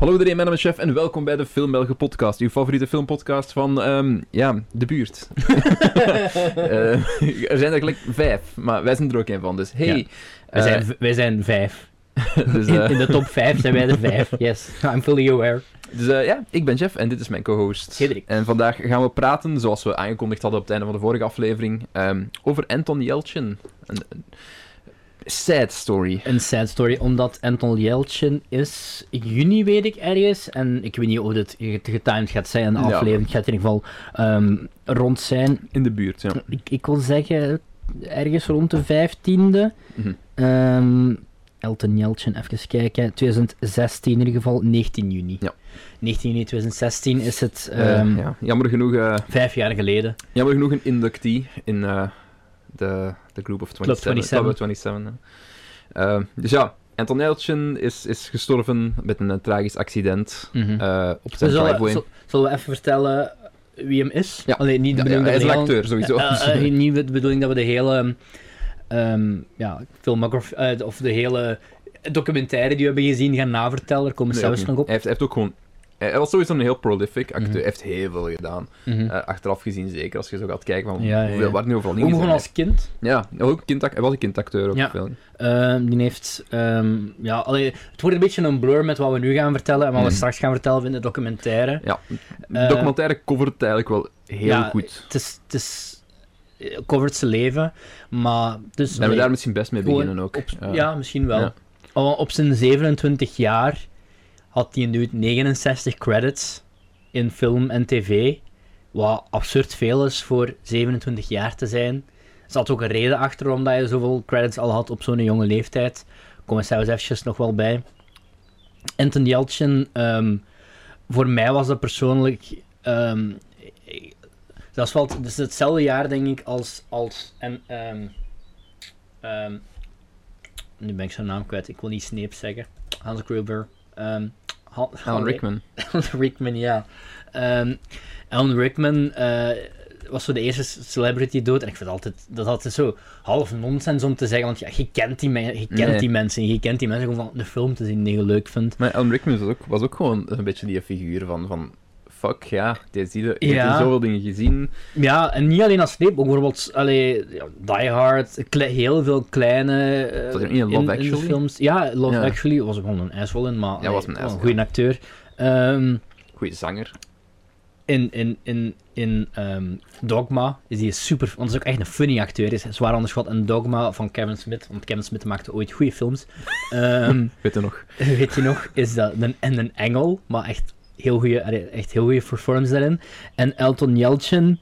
Hallo iedereen, mijn naam is Chef en welkom bij de Film Belgen podcast. Uw favoriete filmpodcast van, ehm, ja, de buurt. Eh, er zijn er gelijk vijf, maar wij zijn er ook een van, dus hey. Ja. Wij, Eh, zijn, wij zijn vijf. dus, In, eh, in de top vijf zijn wij er vijf. Yes, I'm fully aware. dus eh, ja, ik ben Jeff en dit is mijn co-host. Cedric. En vandaag gaan we praten, zoals we aangekondigd hadden op het einde van de vorige aflevering, ehm, over Anton Yelchin. Een, een sad story. Een sad story, omdat Anton Yelchin is in juni, weet ik, ergens. En ik weet niet of het get- getimed gaat zijn, een aflevering. Het gaat in ieder geval ehm, rond zijn. In de buurt, ja. Ik, ik wil zeggen, ergens rond de vijftiende. Mhm. Ehm Elton Yelchin, even kijken. 2016 in ieder geval, 19 juni. Ja. 19 juni 2016 is het Eh, ehm, ja. Jammer genoeg... eh, vijf jaar geleden. Jammer genoeg een inductee in eh, de, de Group of 27. 27. Club of 27 ja. Eh, dus ja, Anton Yelchin is, is gestorven met een, eh, tragisch accident Mhm. eh, op zijn We zullen, driveway. zul- zullen we even vertellen wie hem is? Ja. Allee, niet de Ja, bedoeling ja, hij is een acteur, sowieso. Eh, niet de bedoeling dat we de hele... ehm ja, filmography... of de hele documentaire die we hebben gezien gaan navertellen. Daar komen Nee, zelfs nog op. Hij heeft, hij heeft ook gewoon... Hij hij was sowieso een heel prolific acteur. Mhm. Heeft heel veel gedaan. Mhm. Eh, achteraf gezien zeker, als je zo gaat kijken van Ja, hoeveel, ja. waar nu overal Ook zijn. als kind. Ja, ook, kindac- hij was een kindacteur ook. Ja. veel. Ehm, die heeft... ehm, ja, allee, het wordt een beetje een blur met wat we nu gaan vertellen en wat we Mhm. straks gaan vertellen in de documentaire. Ja, de Eh, documentaire covert het eigenlijk wel heel ja, goed. Het is... Het is eh, covert zijn leven, maar... Dus, En we daar misschien best mee beginnen ook. Op, Ja. misschien wel. Op zijn 27 jaar had hij nu 69 credits in film en tv. Wat absurd veel is voor 27 jaar te zijn. Er zat ook een reden achter waarom dat je zoveel credits al had op zo'n jonge leeftijd. Komen we zelfs nog wel bij. Anton Yelchin, ehm, voor mij was dat persoonlijk... ehm, ik- dat is wel het, hetzelfde jaar, denk ik, als... als en, ehm, nu ben ik zijn naam kwijt. Ik wil niet Snape zeggen. Hans Gruber. Han- Alan Rickman. Alan Rickman, ja. Ehm, Alan Rickman eh, was zo de eerste celebrity dood. En ik vind altijd, dat altijd zo half nonsens om te zeggen. Want ja, je kent die, je kent Nee. die mensen. Je kent die mensen gewoon van een film te zien die je leuk vindt. Maar Alan Rickman was ook, was ook gewoon een beetje die figuur van, van fuck, ja, die die heeft Ja. zoveel dingen gezien. Ja, en niet alleen als sleep. Ook bijvoorbeeld allee, Die Hard. heel veel kleine niet in Love de Actually? films. Ja, Love Ja. Actually was gewoon een asshole in. Maar Ja, was een asshole, goede acteur. Ehm, Goeie zanger. in, in, in, in ehm, Dogma is hij super... Want hij is ook echt een funny acteur. Is zwaar onderschat. En Dogma van Kevin Smith. Want Kevin Smith maakte ooit goede films. Ehm, Weet je nog? weet je nog? Is dat een, en een engel. Maar echt heel goede, echt heel goede performance daarin. En Elton Yelchin...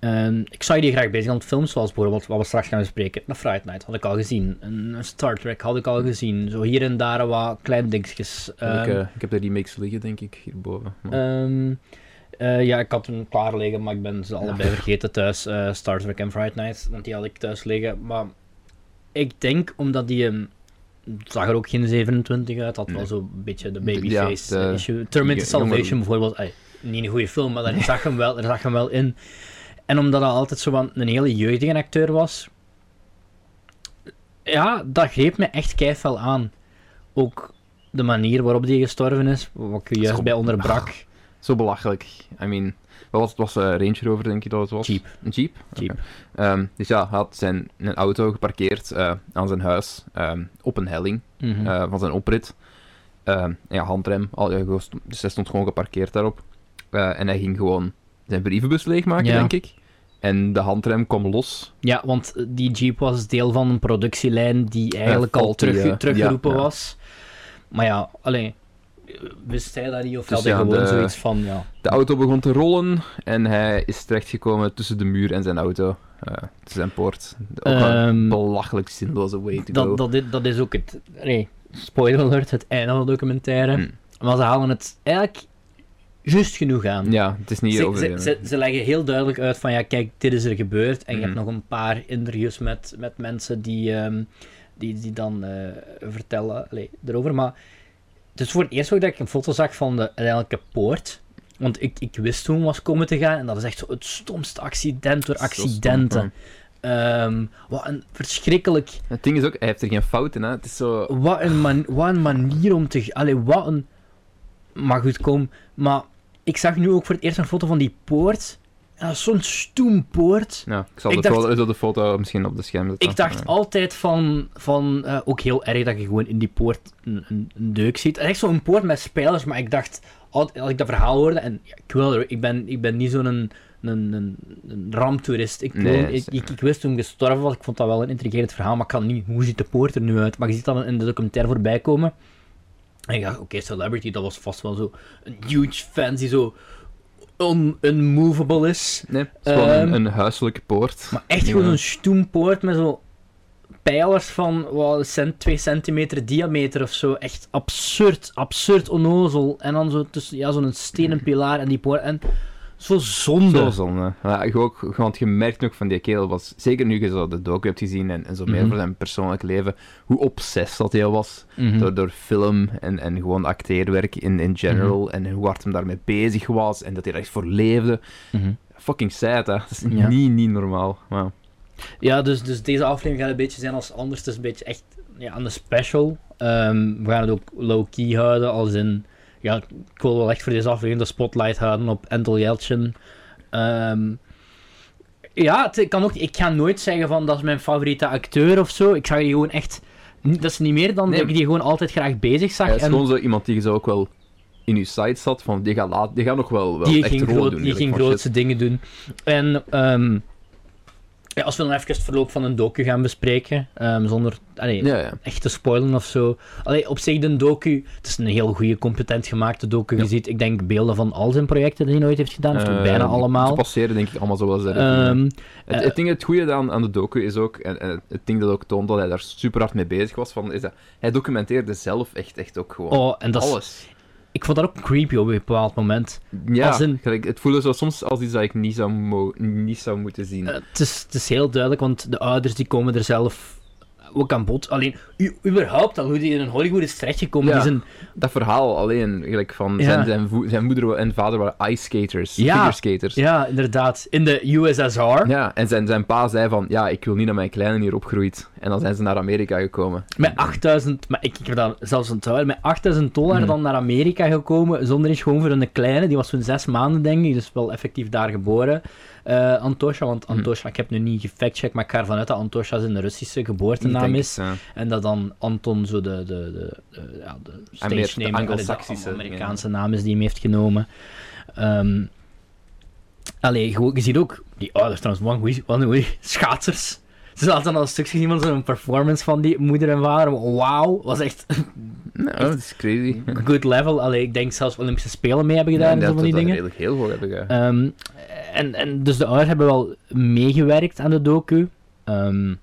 ehm, ik zou die graag bezig aan films, zoals bijvoorbeeld wat we straks gaan bespreken. Een Friday Night had ik al gezien. Een Star Trek had ik al gezien. Zo hier en daar wat kleine dingetjes. ik, Ehm, eh, ik heb de remakes liggen, denk ik, hierboven. Maar- Ehm, eh, ja, ik had hem klaar liggen, maar ik ben ze allebei vergeten thuis. eh, Star Trek en Friday Night, want die had ik thuis liggen. Maar ik denk omdat die zag er ook geen 27 uit, had wel zo'n beetje de babyface ja, de- issue. Terminator jongen- Salvation bijvoorbeeld, niet een goede film, maar daar zag hem wel, daar zag hem wel in. En omdat hij altijd zo van een hele jeugdige acteur was, ja, dat greep me echt keifel aan. Ook de manier waarop die gestorven is, wat ik juist Zo- bij onderbrak. Zo belachelijk. I mean, wat was het? was eh, Range Rover, denk je dat het was? Jeep. Een Jeep? Jeep. Ehm, dus ja, hij had zijn een auto geparkeerd eh, aan zijn huis ehm, op een helling Mhm. eh, van zijn oprit. Ehm, ja, handrem. Al, dus hij stond gewoon geparkeerd daarop. En hij ging gewoon zijn brievenbus leegmaken, Ja. denk ik. En de handrem kwam los. Ja, want die Jeep was deel van een productielijn die eigenlijk al terug, teruggeroepen ja, ja. was. Maar ja, alleen wist hij dat niet of Dus had hij ja, gewoon de- zoiets van, ja... De auto begon te rollen en hij is terechtgekomen tussen de muur en zijn auto. eh zijn poort. Ook een Ehm, belachelijk zinloze way to go. dat, dat, is, dat is ook het... Nee, spoiler alert, het einde van de documentaire. Hm. Maar ze halen het eigenlijk juist genoeg aan. Ja, het is niet Ze, ze, ze, ze leggen heel duidelijk uit van, ja, kijk, dit is er gebeurd. En je hebt nog een paar interviews met, met mensen die, ehm, die, die dan eh, vertellen allee, erover. Maar het is voor het eerst ook dat ik een foto zag van de uiteindelijke poort. Want ik, ik wist het was komen te gaan. En dat is echt zo het stomste accident door accidenten. Ehm, wat een verschrikkelijk... Het ding is ook, hij heeft er geen fout in. Hè. Het is zo... Wat een, man, wat een manier om te... Allee, wat een mag goed komen. Maar ik zag nu ook voor het eerst een foto van die poort. En dat is zo'n stoem poort. Ja, ik zal Ik de, dacht- foto, de foto misschien op de scherm zetten. Ik dacht Ja. altijd van, van eh, ook heel erg dat je gewoon in die poort een, een, een deuk ziet. Het is echt zo'n poort met spelers, maar ik dacht, altijd, als ik dat verhaal hoorde, en ja, ik, wil, er- ik, ben, ik ben niet zo'n een, een, een. Ik, Nee, ik, ik, ik wist toen ik gestorven was, ik vond dat wel een intrigerend verhaal, maar ik kan niet, hoe ziet de poort er nu uit? Maar je ziet dat in de documentaire voorbij komen. En ik dacht, oké, Celebrity, dat was vast wel zo een huge fan die zo un, unmovable is. Nee, het is gewoon een, Ehm, een huiselijke poort. Maar echt Ja. gewoon een stoempoort met zo pijlers van wat, cent, 2 centimeter diameter of zo. Echt absurd, absurd onnozel. En dan zo tussen, ja, zo'n stenen pilaar en die poort. En zo zonde. Zo zonde. Ja, je ook, want je merkt ook van die kerel was, zeker nu je zo de docu hebt gezien en, en zo meer Mhm. voor zijn persoonlijk leven, hoe obsessief dat hij was Mhm. door, door film en, en gewoon acteerwerk in, in general en hoe hard hem daarmee bezig was en dat hij er echt voor leefde. Mhm. Fucking sad, hè. Dat is Ja. niet, niet normaal. Ja, dus, dus deze aflevering gaat een beetje zijn als anders. Het is een beetje echt ja, aan de special. Ehm, we gaan het ook low-key houden, als in... Ja, ik wil wel echt voor deze aflevering de spotlight houden op Entel Yelchin. Ehm, ja, het, ik kan ook, ik ga nooit zeggen van dat is mijn favoriete acteur of zo. Ik zag die gewoon echt... Dat is niet meer dan Nee. dat ik die gewoon altijd graag bezig zag. hij is en gewoon zo iemand die zo ook wel in je site zat, van die gaat, laat, die gaat nog wel, wel die echt ging, groot, doen. die ging shit. grootste dingen doen. En ehm, ja, als we dan even het verloop van een docu gaan bespreken, ehm, zonder allee, Ja, ja. echt te spoilen of zo. Allee, op zich de docu, het is een heel goede, competent gemaakte docu. Je ziet, ik denk, beelden van al zijn projecten die hij nooit heeft gedaan. Of Eh, bijna Ze allemaal. passeren denk ik allemaal zo wel. Ehm, Het, eh, het ding, het goede aan, aan de docu is ook, en, en het ding dat ook toont dat hij daar super hard mee bezig was, van, is dat hij documenteerde zelf echt, echt ook gewoon oh, en dat is, alles. Ik vond dat ook creepy op een bepaald moment. Ja, als in- gelijk, het voelde zo soms als iets dat ik niet zou, niet zou moeten zien. Eh, het, is, het is heel duidelijk, want de ouders die komen er zelf ook aan bod. Alleen, u, überhaupt al, hoe die in Hollywood is terechtgekomen. Ja. Zijn, dat verhaal alleen, gelijk van Ja. zijn, zijn, zijn moeder en vader waren ice skaters, Ja. figure skaters. ja, inderdaad. In de USSR. Ja, en zijn, zijn pa zei van, ja, ik wil niet dat mijn kleine hier opgroeit. En dan zijn ze naar Amerika gekomen. Met 8000, maar ik, ik heb dat zelfs onthouden, met 8000 dollar Mhm. dan naar Amerika gekomen, zonder eens gewoon voor een kleine, die was zo'n zes maanden denk ik, dus wel effectief daar geboren. Eh Antosha, want Mhm. Antosha, ik heb nu niet gefactcheckt, maar ik ga ervan uit dat Antosha zijn Russische geboortenaam is. het. En dat dan Anton zo de, de, de, de, ja, de stage de Amerikaanse naam is die hem heeft genomen. Ehm allee, gewoon, je ziet ook, die ouders trouwens, wat een goeie schaatsers. Ze hadden dan al een stukje gezien van zo'n performance van die moeder en vader. Wauw, was echt Nou, dat is crazy. good level. Allee, ik denk zelfs Olympische Spelen mee hebben gedaan Ja, en zo van die dat dingen. redelijk heel veel hebben gedaan. Ehm, en, en dus de ouders hebben wel meegewerkt aan de docu. Ehm,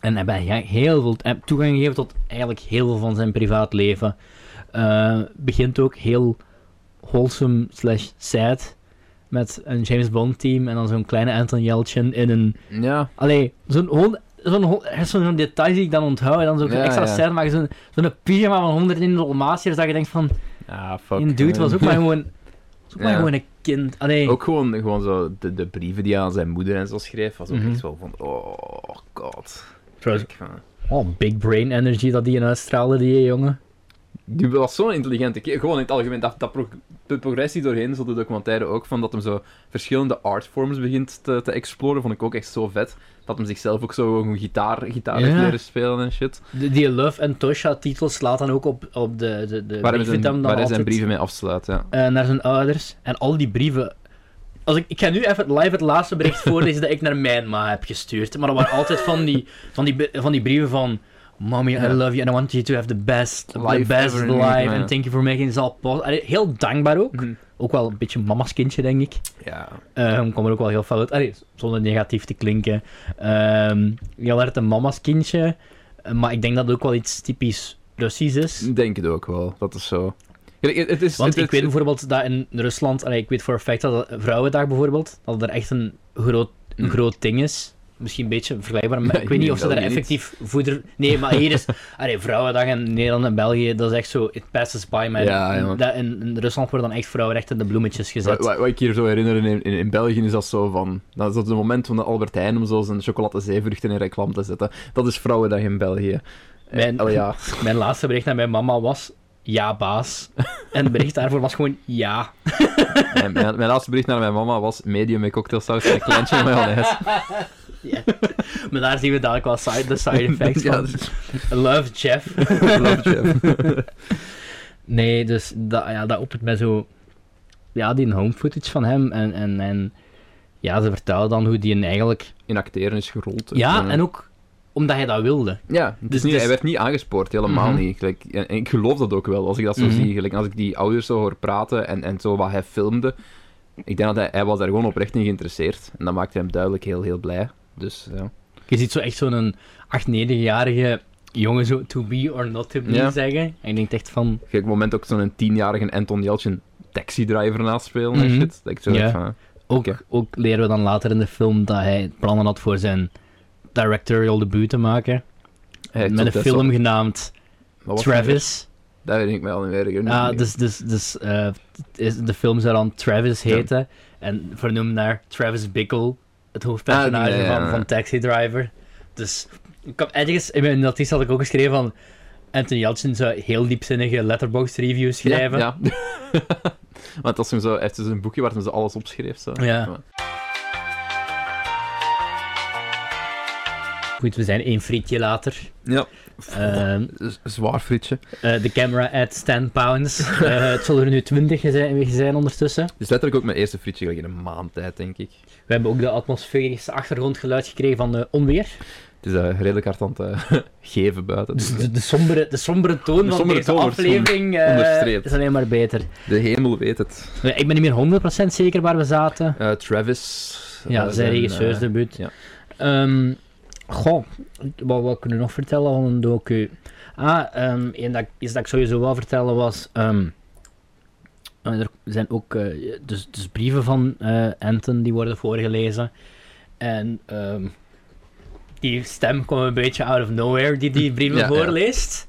en hebben he- heel veel eh, toegang gegeven tot eigenlijk heel veel van zijn privaatleven. Eh begint ook heel wholesome slash sad met een James Bond team en dan zo'n kleine Anton Yelchin in een... Ja, Allee, zo'n hond... Zo'n zo'n details die ik dan onthoud en dan zo Ja, extra ja. sad, maar zo'n zo'n pyjama van 101 Dalmatiërs dat je denkt van... ja fuck. Die dude was ook maar gewoon... was ook maar gewoon een kind. Allee, Ook gewoon, gewoon zo de, de brieven die hij aan zijn moeder en zo schreef, was ook Mhm. echt wel van, oh god. trouwens, Oh, big brain energy dat die in uitstraalde, die jongen. Die was zo'n intelligente kerel. Gewoon in het algemeen, dat, dat pro- de progressie doorheen, zo de documentaire ook, van dat hem zo verschillende artforms begint te, te exploren, vond ik ook echt zo vet. Dat hem zichzelf ook zo een gitaar, gitaar Ja. leren spelen en shit. De, die Love and Tosha titel slaat dan ook op, op de, de, de Waar zijn, dan waar zijn brieven mee afsluit, ja. eh, naar zijn ouders. En al die brieven... Als ik, ik ga nu even live het laatste bericht voorlezen dat ik naar mijn ma heb gestuurd. Maar dat waren altijd van die, van die, van die brieven van... Mommy, I love you and I want you to have the best, the Life best ever, life. And thank you for making this all possible. Heel dankbaar ook. Mhm. Ook wel een beetje mama's kindje, denk ik. Ja. Ehm kwam er ook wel heel fel uit. Allee, zonder negatief te klinken. Ehm heel erg een mama's kindje. Eh, maar ik denk dat het ook wel iets typisch Russisch is. Ik denk het ook wel, dat is zo. Is, Want ik weet bijvoorbeeld dat in Rusland, allee, ik weet voor een fact dat het Vrouwendag bijvoorbeeld, dat er echt een groot, een Mm. groot ding is. Misschien een beetje vergelijkbaar, maar ik weet niet of ze daar niet. effectief voeder... Nee, maar hier is... Allee, Vrouwendag in Nederland en België, dat is echt zo... It passes by, maar Ja, ja. dat in, in Rusland worden dan echt vrouwenrechten de bloemetjes gezet. Wat, wat, wat ik hier zo herinner in, in, in België is dat zo van. Dat is op het moment van de Albert Heijn om zo zijn chocolade zeevruchten in reclame te zetten. Dat is Vrouwendag in België. Mijn- Oh ja. Mijn laatste bericht naar mijn mama was... ja, baas. En het bericht daarvoor was gewoon ja. mijn, mijn, mijn laatste bericht naar mijn mama was medium met cocktailsaus en een kleintje mayonaise. ja. Maar daar zien we dadelijk wel side, de side effects Ja, van. dus- Love Jeff. Love Jeff. Nee, dus dat, ja, dat opent met zo... Ja, die home footage van hem. En, en, en ja, ze vertellen dan hoe die eigenlijk... In acteren is gerold. Ja, Eh, en ook omdat hij dat wilde. Ja, Dus- niet, dus- hij werd niet aangespoord, helemaal Mhm. niet. Gelijk, en, en ik geloof dat ook wel, als ik dat zo Mhm. zie. Gelijk, als ik die ouders zo hoor praten en, en zo wat hij filmde. Ik denk dat hij, hij was daar gewoon oprecht in geïnteresseerd. En dat maakte hem duidelijk heel, heel blij. Dus ja. Je ziet zo echt zo'n 8, 9-jarige jongen zo to be or not to be Ja. zeggen. En je denkt echt van... Kijk, op het moment ook zo'n tienjarige Anton Yelchin taxi-driver naast spelen en Mhm. shit. Dat ik zo Ja. van, Ook, Oké. ook leren we dan later in de film dat hij plannen had voor zijn directorial debuut te maken. met een film genaamd? Travis. Dat weet ik al niet meer. ik niet Ah, dus, dus, dus eh, de film zou dan Travis Ja. heten. En vernoemd naar Travis Bickle, het hoofdpersonage Ah. Van, van Taxi Driver. Dus ik heb ergens, in mijn notitie had ik ook geschreven van... Anthony Yelchin zou heel diepzinnige letterbox reviews schrijven. Ja, ja. Want als hij zo, hij heeft dus een boekje waar hij zo alles opschreef. Zo. Ja. Goed, we zijn één frietje later. Ja. Ehm, Zwaar frietje. eh, de camera at 10 pounds. Eh, het zullen er nu 20 zijn, zijn ondertussen. Dus letterlijk ook mijn eerste frietje in een maand tijd, denk ik. We hebben ook de atmosferische achtergrondgeluid gekregen van de onweer. Het is eh, redelijk hard aan het eh, geven buiten. Dus de, de, sombere, de sombere toon De van sombere deze toon aflevering eh, is alleen maar beter. De hemel weet het. Eh, Ik ben niet meer 100% zeker waar we zaten. Eh, Travis. Ja, eh, zijn regisseursdebuut. ja. Ehm, goh, wat, wat kunnen we nog vertellen van een docu? Ah, één dat, iets dat ik sowieso wel vertellen was... ehm, eh, er zijn ook eh, dus, dus brieven van eh Anton die worden voorgelezen. En ehm, die stem kwam een beetje out of nowhere, die die brieven Ja, voorleest.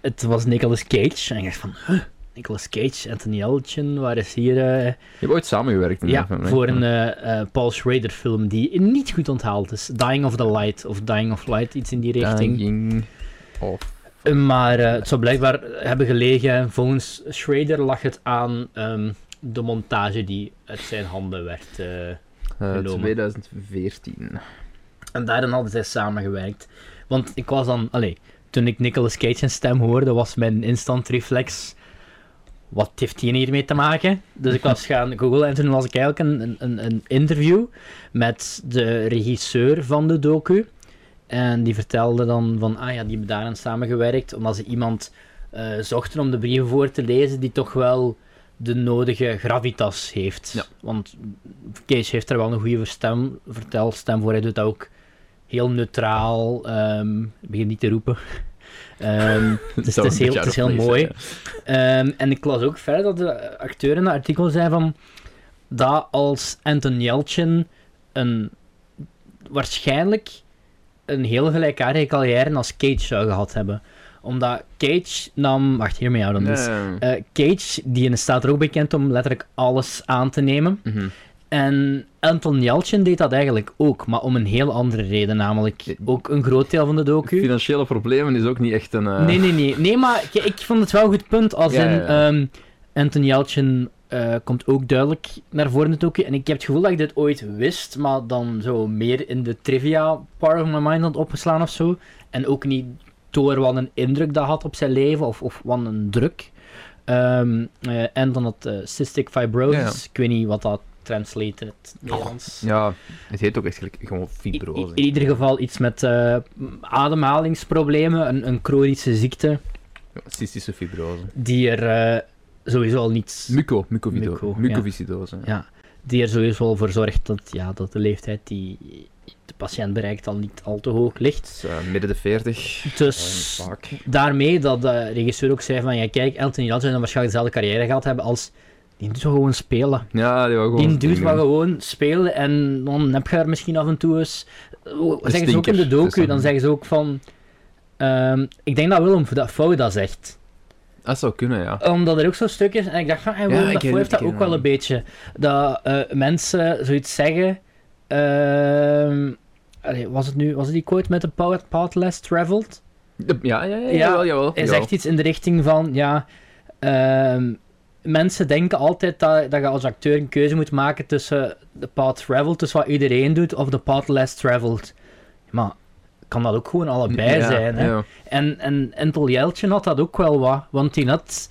Het was Nicolas Cage. En ik dacht van... huh, Nicolas Cage, Anthony Yelchin, waar is hier... eh, Je hebt ooit samengewerkt. ja, film, voor een eh, eh, Paul Schrader film die niet goed onthaald is. Dying of the Light of Dying of Light, iets in die richting. Dying of... Maar eh, het zou blijkbaar hebben gelegen, volgens Schrader lag het aan ehm, de montage die uit zijn handen werd. Genomen. 2014. en daarin hadden zij samengewerkt. Want ik was dan, allee, toen ik Nicolas Cage zijn stem hoorde, was mijn instant reflex. Wat heeft die hiermee te maken? Dus ik was gaan googlen en toen las ik eigenlijk een, een, een interview met de regisseur van de docu. En die vertelde dan van, ah ja, die hebben daaraan samengewerkt, omdat ze iemand eh, zochten om de brieven voor te lezen die toch wel de nodige gravitas heeft. Ja. Want Cage heeft er wel een goede stem, vertelstem voor. Hij doet dat ook heel neutraal. ehm begin niet te roepen. Ehm, het is, zou het is heel, het is heel mooi. Ehm, en ik las ook verder dat de acteur in het artikel zei van dat als Anton Yelchin een waarschijnlijk een heel gelijkaardige carrière als Cage zou gehad hebben. Omdat Cage nam... Wacht, hier mee houden. Dus, Ja. eh, Cage, die staat er ook bekend om letterlijk alles aan te nemen. Mhm. En Anton Yelchin deed dat eigenlijk ook, maar om een heel andere reden. Namelijk ook een groot deel van de docu. Financiële problemen is ook niet echt een... eh, Nee, nee, nee. Nee, maar ik, ik vond het wel een goed punt. Als Ja, in, ja, ja. ehm, Anton Yelchin eh, komt ook duidelijk naar voren in het docu. En ik heb het gevoel dat ik dit ooit wist, maar dan zo meer in de trivia part of my mind had opgeslaan of zo. En ook niet door wat een indruk dat had op zijn leven, of, of wat een druk. Eh, en dan eh, cystic fibrosis. Ik weet niet wat dat translated in het Nederlands. Ja, het heet ook echt gelijk gewoon fibrose. in ieder geval iets met eh, ademhalingsproblemen, een, een chronische ziekte, Ja, Cystische fibrose. die er eh, sowieso al niet... Muco, mucovido- Muco, ja. mucoviscidose. Ja, die er sowieso al voor zorgt dat, ja, dat de leeftijd die de patiënt bereikt al niet al te hoog ligt. Dus, eh, midden de 40. Dus vaak. daarmee dat de regisseur ook zei van, ja kijk, Elton John zou dan waarschijnlijk dezelfde carrière gehad hebben als... Die doet wel gewoon spelen. Ja, die gewoon... Die dingen maar gewoon spelen en dan heb je er misschien af en toe eens... Oh, Zeggen ze ook in de docu, dan- zeggen ze ook van... ehm, ik denk dat Willem Dafoe dat zegt. Dat zou kunnen, ja. Omdat er ook zo'n stuk is, en ik dacht van, hey, Willem ik Dafoe ken- heeft dat ook wel een beetje. Dat eh, mensen zoiets zeggen... ehm, allee, was het nu, was het die quote met de path, path less traveled? Ja, ja, ja, Ja, jawel, jawel. Hij zegt iets in de richting van, ja, ehm, mensen denken altijd dat, dat je als acteur een keuze moet maken tussen de path traveled, tussen wat iedereen doet, of de path less traveled. Maar kan dat ook gewoon allebei Ja, zijn, hè? ja. En, en Entel Jeltje had dat ook wel wat, want die had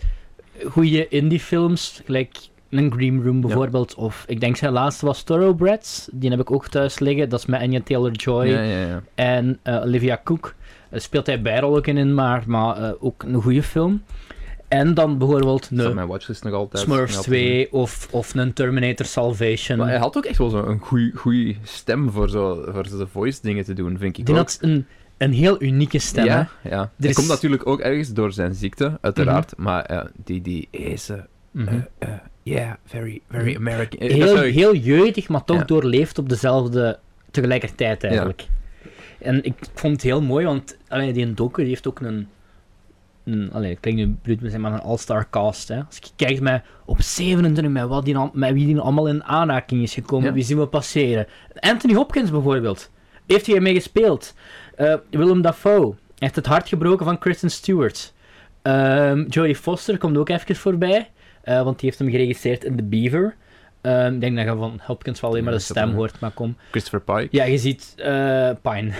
goede indie-films, gelijk een Green Room bijvoorbeeld, of ik denk zijn laatste was Thoroughbreds, die heb ik ook thuis liggen, dat is met Anya Taylor-Joy Ja, ja, ja. en eh, Olivia Cook. Daar speelt hij bijrol ook in, maar, maar eh, ook een goede film. En dan bijvoorbeeld een mijn watchlist nog altijd. Smurfs Ja, 2 of, of een Terminator Salvation. Maar hij had ook echt wel zo'n goede stem voor zo, voor de voice dingen te doen, vind ik die ook. had een, een heel unieke stem. hè. ja, ja. Is- Mhm. komt natuurlijk ook ergens door zijn ziekte, uiteraard. Maar eh, die, die is... eh, Mhm. eh, eh, yeah, very, very American. Eh, dat heel, heel jeugdig, maar toch Ja. doorleefd op dezelfde tegelijkertijd eigenlijk. En ik vond het heel mooi, want allee, die docu heeft ook een, een allee, klinkt nu bruut, maar een all-star cast. Hè. Als je kijkt met, op 27, met, wat die, met wie die allemaal in aanraking is gekomen, Ja. wie zien we passeren. Anthony Hopkins bijvoorbeeld, heeft hij ermee gespeeld. Eh, Willem Dafoe heeft het hart gebroken van Kristen Stewart. Jodie Foster komt ook even voorbij, eh, want die heeft hem geregisseerd in The Beaver. Ehm, ik denk dat je van Hopkins wel alleen maar de stem hoort, maar kom. Christopher Pike. Ja, je ziet eh Pine.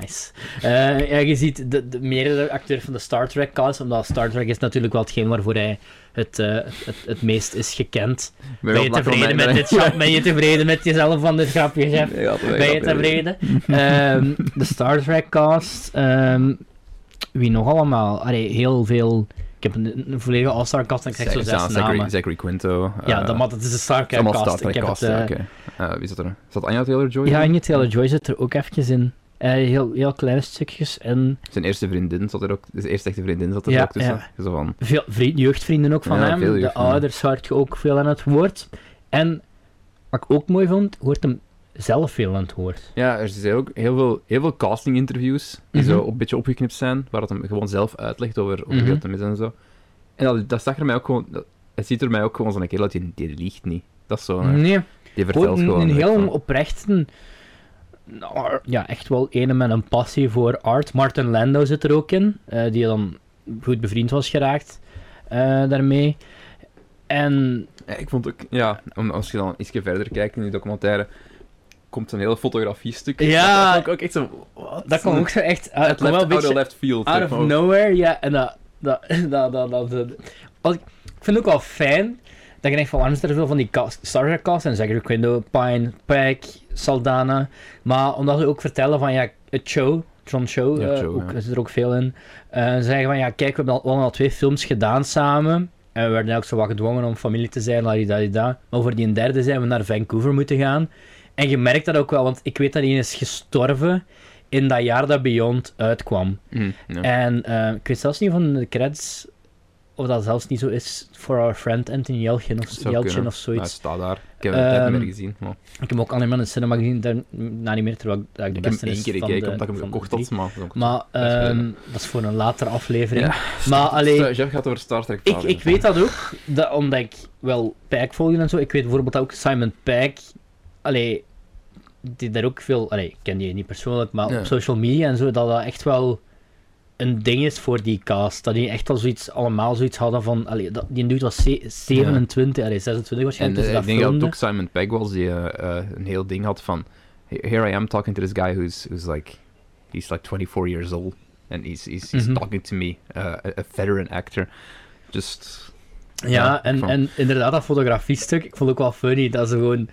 nice. Eh, ja, je ziet de, de meerdere acteurs van de Star Trek cast, omdat Star Trek is natuurlijk wel hetgeen waarvoor hij het, eh, het, het meest is gekend. Ben je tevreden met dit grap? Ben je tevreden met jezelf van dit grapje, chef? Ben je tevreden? Ehm, de Star Trek cast. ehm, wie nog allemaal? Allee, heel veel. Ik heb een, een volledige All-Star cast en ik zeg zo zes Zachary, namen. Zachary Quinto. Ja, eh, dat, maar dat is de Star Trek cast. Star Ik Trek heb cast, het, ja, oké. Wie zat er? Zat Anya Taylor-Joy? Ja? Anya Taylor-Joy zit er ook eventjes in. Eh, heel, heel kleine stukjes en Zijn eerste vriendin zat er ook... Zijn eerste echte vriendin zat er Ja, ook tussen. ja. Zo van... veel vriend, jeugdvrienden ook van Ja, hem. De ouders hoort je ook veel aan het woord. En wat ik ook mooi vond, hoort hem zelf veel aan het woord. Ja, er zijn ook heel veel, heel veel casting-interviews die Mhm. zo een beetje opgeknipt zijn, waar het hem gewoon zelf uitlegt over, het hem is en zo. En dat, dat zag er mij ook gewoon... Dat, het ziet er mij ook gewoon zo'n kerel uit, die, die liegt niet. Dat is zo... Nee, Die vertelt gewoon... een heel oprechte... nou, Ja, echt wel ene met een passie voor art. Martin Landau zit er ook in, eh, die dan goed bevriend was geraakt eh, daarmee. En Ja, ik vond ook... Ja, om- als je dan iets verder kijkt in die documentaire, komt een hele fotografie-stuk. Ja. Dat vond ik ook echt zo... What? dat kwam ook zo echt... Uh, Het left, wel een out of beetje left field. out of nowhere, ja. En dat... dat, dat, dat, dat, dat- als ik, ik vind het ook wel fijn dat je denkt van waarom is er veel van die cast, Star Trek cast en Zachary Quinto, Pine, Pike, Saldana. Maar omdat ze ook vertellen van ja, het show, John Show, Ja, eh, ook, ja. zit er ook veel in. Eh, ze zeggen van ja, kijk, we hebben al, al twee films gedaan samen. En we werden ook zo wat gedwongen om familie te zijn, ladidadida. Maar voor die derde zijn we naar Vancouver moeten gaan. En je merkt dat ook wel, want ik weet dat hij is gestorven in dat jaar dat Beyond uitkwam. Mm, ja. En eh, ik weet zelfs niet van de credits of dat zelfs niet zo is voor our friend Anthony Yelchin of, Dat Yelchin of zoiets. het staat daar. Ik heb het net Ehm, niet meer gezien. Maar Ik heb hem ook alleen maar in de cinema gezien, daarna niet meer, terwijl ik- dat ik de ik heb beste hem één keer gekeken, omdat ik hem gekocht had. Maar, dat ehm, dat is voor een latere aflevering. Ja, Maar alleen, Jeff gaat over Star Trek ik, praten. ik weet dat ook, dat, omdat ik wel Pijk volg en zo. Ik weet bijvoorbeeld ook Simon Pijk, allee, die daar ook veel, allee, ik ken die niet persoonlijk, maar Ja. op social media en zo, dat dat echt wel een ding is voor die cast. Dat die echt al zoiets, allemaal zoiets hadden van, allee, dat, die dude was ze- 27, allee, 26 En waarschijnlijk, eh, dus ik denk dat het ook Simon Pegg was die eh, eh, een heel ding had van... Here I am talking to this guy who's, who's like... He's like 24 years old. And he's, he's, he's Mhm. talking to me, uh, a, a veteran actor. Just... Ja, Ja, en, van- en inderdaad, dat fotografiestuk, ik vond het ook wel funny dat ze gewoon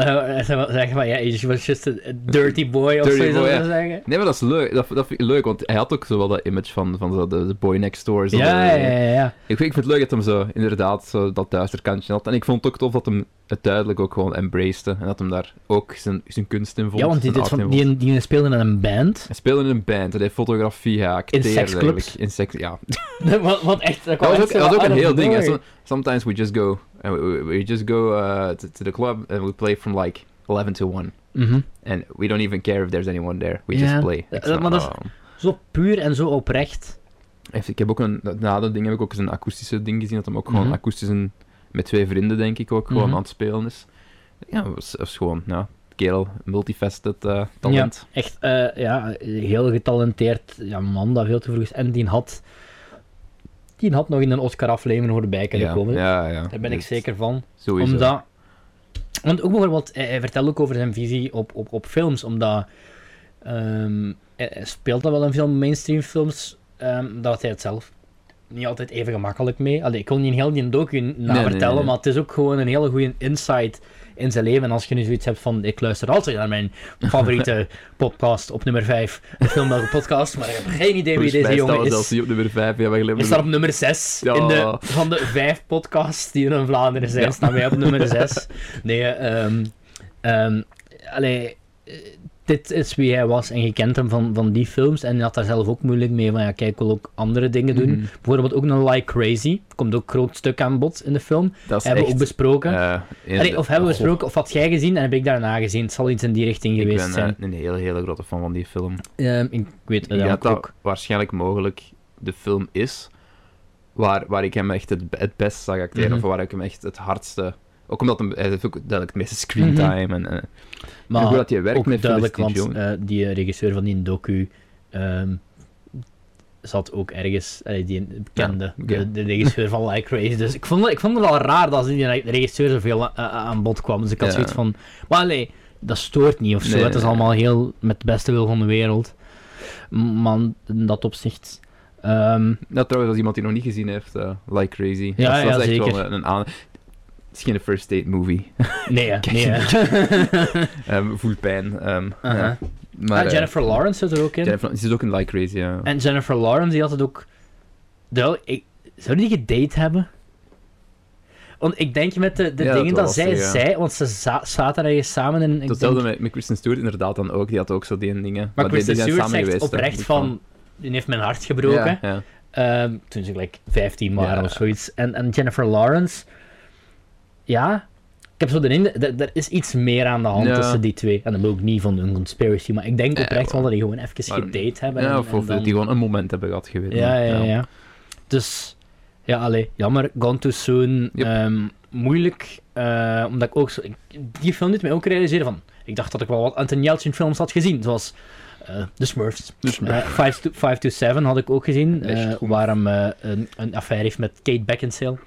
eh, ze zeggen van, ja, he was just a, dirty boy of Dirty boy, ja. ze zeggen. Nee, maar dat is leuk. Dat, dat vind ik leuk, want hij had ook zo wel dat image van, van zo de, de boy next door. Zo Ja, de- ja, ja, ja. Ik, vind, ik vind het leuk dat hem zo inderdaad zo dat duister kantje had. En ik vond het ook tof dat hem het duidelijk ook gewoon embraced. En dat hem daar ook zijn, zijn kunst in vond. Ja, want die, dit van, in die, die speelde in een band. Hij speelde in een band, hij deed fotografie, hij acteerde seksclubs? In seks, ja. wat, wat echt... Dat, Dat was ook, dat was ook een heel ding. Sometimes we just go, and we, just go uh, to, to the club and we play from like 11 to 1. Mhm. And we don't even care if there's anyone there. We Ja, just play. snap- maar dat is- zo puur en zo oprecht. Ik heb ook een, na dat ding heb ik ook eens een akoestische ding gezien, dat hem ook gewoon Mhm. akoestisch een- met twee vrienden, denk ik, ook gewoon Mhm. aan het spelen is. Ja, dat was, was gewoon, ja. kerel. Multifaceted eh, talent. Echt, eh, ja, heel getalenteerd ja, man dat veel te vroeg is. En die had, die had nog in een Oscar-aflevering voorbij kunnen ja, komen. ja, ja. Daar ben ik zeker van. Sowieso. Omdat, want ook bijvoorbeeld, hij, hij vertelt ook over zijn visie op, op, op films, omdat ehm, hij, hij speelt dat wel in veel mainstream films, ehm dat hij het zelf niet altijd even gemakkelijk mee. Allee, ik wil niet heel die docu na nee, vertellen, nee. maar het is ook gewoon een hele goede insight in zijn leven. En als je nu zoiets hebt van, ik luister altijd naar mijn favoriete podcast op nummer 5, de Filmbelgen podcast, maar ik heb geen idee wie deze jongen is. zelfs niet op nummer 5. Ja, wij We staan op nummer 6. Ja. In de, van de vijf podcasts die er in Vlaanderen zijn, Ja. staan wij op nummer 6. Nee, ehm ehm allee, eh, dit is wie hij was en je kent hem van, van die films. En hij had daar zelf ook moeilijk mee van, ja, kijk, ik wil ook andere dingen doen. Mhm. Bijvoorbeeld ook een Like Crazy. Komt ook een groot stuk aan bod in de film. Dat Hebben we ook besproken. eh, Allee, of hebben we Goh, besproken, of had jij gezien en heb ik daarna gezien. Het zal iets in die richting Ik geweest ben zijn. eh, een hele, hele grote fan van die film. Ehm, ik weet het Ik denk dat ook. waarschijnlijk mogelijk de film is waar, waar ik hem echt het, het best zag acteren, Mhm. of waar ik hem echt het hardste... Ook omdat hem, hij heeft ook duidelijk het meeste screentime en, en, en hoe dat hij werkt ook met duidelijk, want eh, die eh, regisseur van die docu ehm, zat ook ergens, eh, die bekende, Ja, de, de regisseur van Like Crazy. Dus ik vond, het- ik vond het wel raar dat die regisseur zoveel a- aan bod kwam. Dus ik had Ja. zoiets van, maar nee, dat stoort niet of zo. Nee, het is allemaal heel met de beste wil van de wereld. Man, in dat opzicht. Nou, trouwens, als iemand die nog niet gezien heeft, eh, Like Crazy. Ja, dat, is- dat ja, is echt zeker. wel een, een aan... Het is geen first date movie. nee, hè, Kijk, nee. hè. Ehm voel pijn. ehm, ja. Maar, Ah, Jennifer Lawrence zit er ook in. Jennifer, ze is ook een Like Crazy, ja. En Jennifer Lawrence, die had het ook... De, ik, zou die gedate hebben? Want ik denk met de, de Ja, dingen dat zij ja. zei, want ze za zaten ergens samen in... ik Hetzelfde denk- met, met Kristen Stewart inderdaad dan ook. Die had ook zo die dingen. maar die, Kristen die Stewart zegt geweest, oprecht van... Die heeft mijn hart gebroken. Ja, ja. Ehm, toen ze gelijk 15 waren Ja. of zoiets. En, en Jennifer Lawrence... Ja... Ik heb zo de indruk... Er is iets meer aan de hand Ja. tussen die twee. En dat wil ook niet van een conspiracy, maar ik denk oprecht wel dat die gewoon even Maar- gedate hebben. Ja, en- of, en dan- die gewoon een moment hebben gehad geweest. Ja, ja, ja. Dus, ja, allee, jammer. Gone Too Soon. Yep. ehm, moeilijk, eh, omdat ik ook zo... ik- die film doet mij ook realiseren van... Ik dacht dat ik wel wat Anton Yelchin films had gezien, zoals The Smurfs. Dus, Eh, Five to, had ik ook gezien, waar hem een, een affaire heeft met Kate Beckinsale.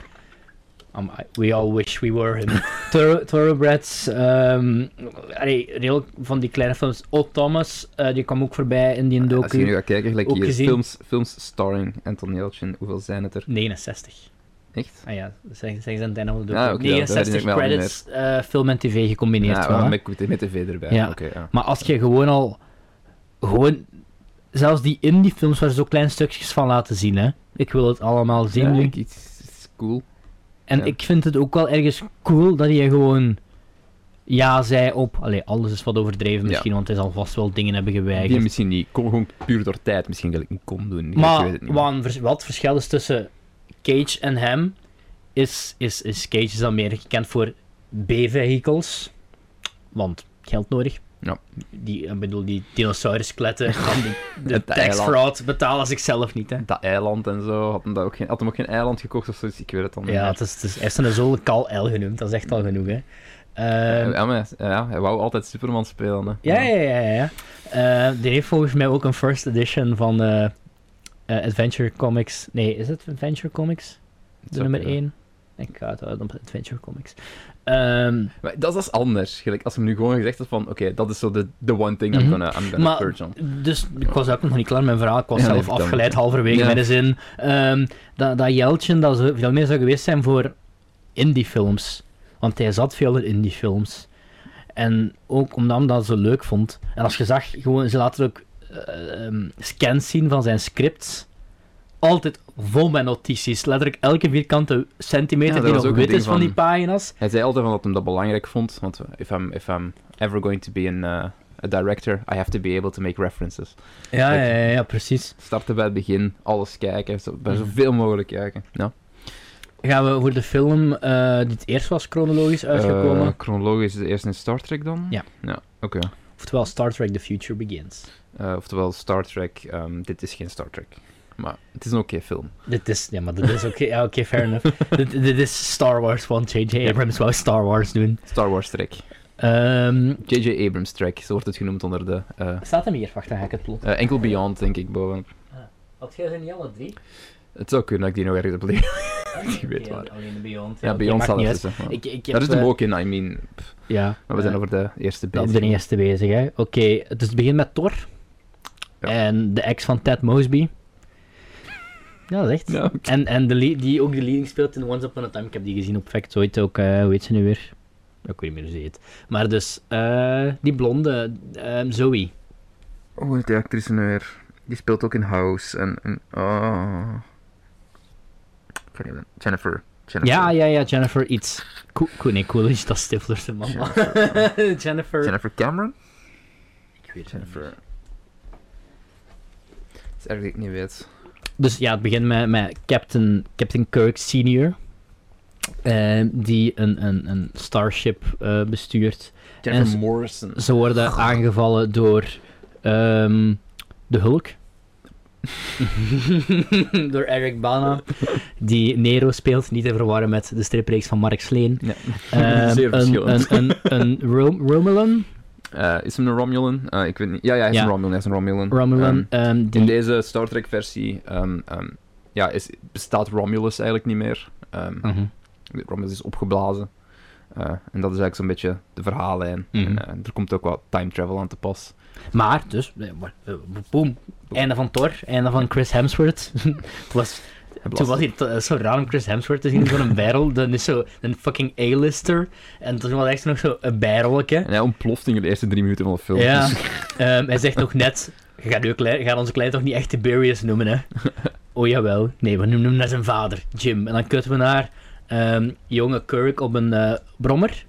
Um, we all wish we were him. Thorough- Thoroughbreds. allee, heel van die kleine films. Old Thomas, eh, die kwam ook voorbij in die Als je nu docu. gaat kijken, gelijk Ook hier, gezien. films, films starring Anton Yelchin, hoeveel zijn het er? 69. Echt? Ah ja, zeggen ze aan het einde van de docu. Ah, oké, dat herinner 69 ik me al niet credits, eh, film en tv gecombineerd Ja, wel, hè. met, met, tv erbij. Ja. Maar als je gewoon al... Gewoon... Zelfs die indie films waar ze zo kleine stukjes van laten zien, hè. Ik wil het allemaal zien Ja, ik- iets cool. En ja. ik vind het ook wel ergens cool dat hij gewoon... Ja zei op... Allee, alles is wat overdreven Ja. misschien, want hij zal vast wel dingen hebben Die geweigerd. misschien niet. Kom gewoon puur door tijd. Misschien gelijk niet kom doen. Ik Maar weet het niet. een wat het verschil is tussen Cage en hem, is, is, is Cage is dan meer gekend voor B-vehicles. Want geld nodig. Ja. Die, ik bedoel, die dinosauruskletten van de Het tax fraud betalen zichzelf niet, hè. Dat eiland en zo. Had hem, dat ook geen, had hem ook geen eiland gekocht of zoiets? Ik weet het dan niet Ja, meer. het is, het is, hij is een zo'n Kal El genoemd, dat is echt al genoeg, hè. Ehm, ja, maar, ja, hij wou altijd Superman spelen. Hè. ja, ja, ja, ja. ja. Eh, die heeft volgens mij ook een first edition van eh, eh, Adventure Comics. Nee, is het Adventure Comics? De nummer kunnen. 1. Ik ga het houden op Adventure Comics. Ehm, Maar dat, is anders. Gelijk, als hem nu gewoon gezegd had van, oké, dat is zo de the one thing I'm Mhm. gonna, I'm gonna Maar- purge on. dus ik was ook nog niet klaar met mijn verhaal. Ik was Ja, zelf afgeleid halverwege Ja. met de zin. ehm, dat, dat Jeltsin dat zo veel meer zou geweest zijn voor indie films. Want hij zat veel in indie films. En ook omdat hij dat zo leuk vond. En als je zag, gewoon, ze laten ook ehm, scans zien van zijn scripts. Altijd vol met notities. Letterlijk elke vierkante centimeter Ja, die nog wit is van die pagina's. Hij zei altijd van dat hij dat belangrijk vond, want if I'm, if I'm ever going to be an, uh, a director, I have to be able to make references. Ja, ja, ja, ja, precies. Starten bij het begin, alles kijken, bij Mhm. zoveel mogelijk kijken. Ja. Gaan we voor de film eh, die het eerst was chronologisch uitgekomen? Eh, chronologisch is eerst in Star Trek dan? Ja. Ja, oké. Oftewel Star Trek The Future Begins. Eh, oftewel Star Trek, ehm, dit is geen Star Trek. Maar het is een oké film. Dit is, ja, maar dit is oké, ja, oké, fair enough. dit, dit is Star Wars van J.J. Abrams wou Star Wars doen. Star Wars Trek. Ehm, J.J. Abrams track, zo wordt het genoemd onder de... eh, staat hem hier? Wacht, dan ga ik het plot. eh, enkel Beyond, denk ik, boven. Had jij ze niet alle drie? Het zou kunnen dat ik die nog ergens heb liggen. Je weet waar. Alleen de Beyond. Ja, Beyond. Ik, ik heb, Daar is hem ook in, I mean... pff, Ja. maar we zijn eh, over de eerste Dat bezig. is de eerste bezig, hè. Oké, dus het begint met Thor. Ja. En de ex van Ted Mosby. Ja, dat is echt. Ja, oké. En, en de die ook de leading speelt in Once Upon a Time. Ik heb die gezien op Factoid ook. eh hoe heet ze nu weer? Ik weet niet meer hoe ze heet. Maar dus, eh, die blonde, ehm, Zoe. Hoe heet die actrice nu weer? Die speelt ook in House en... en oh... Ik weet niet meer. Jennifer. Jennifer. Ja, ja, ja, Jennifer iets. Cool, cool, nee, Coolidge, dat is Stifler's man. Jennifer. Jennifer Cameron? Ik weet het Jennifer. niet. Dat is erg dat ik niet weet. Dus ja, het begint met, met Captain, Captain Kirk Senior. eh, die een, een, een Starship eh, bestuurt. Jennifer En ze- Morrison. Ze worden aangevallen door ehm, de Hulk. door Eric Bana, die Nero speelt, niet te verwarren met de stripreeks van Mark Sleen. Ja. Ehm, Zeer een, een, een, een Rom- Romulan, Eh, is hem een Romulan? Eh, ik weet niet. Ja, ja, hij is Ja. een Romulan. Hij is een Romulan. Romulan Ehm, ehm, die, in deze Star Trek versie ehm, ja, is, bestaat Romulus eigenlijk niet meer. Mhm. Romulus is opgeblazen. Eh, en dat is eigenlijk zo'n beetje de verhaallijn. Mhm. En er komt ook wat time travel aan te pas. Maar, dus, boom, einde van Thor, einde van Chris Hemsworth. Het was, toen was hij t- eh, zo raar om Chris Hemsworth te zien in zo'n barrel. Dan is zo een fucking A-lister. En toen was echt nog zo een barrelke. En hij ontploft in de eerste drie minuten van de film. Ja, Dus- ehm, hij zegt nog net, je gaat, uw gaat onze klein toch niet echt Tiberius noemen, hè? Oh jawel, nee, we noemen hem naar zijn vader, Jim. En dan kutten we naar ehm, jonge Kirk op een eh, brommer.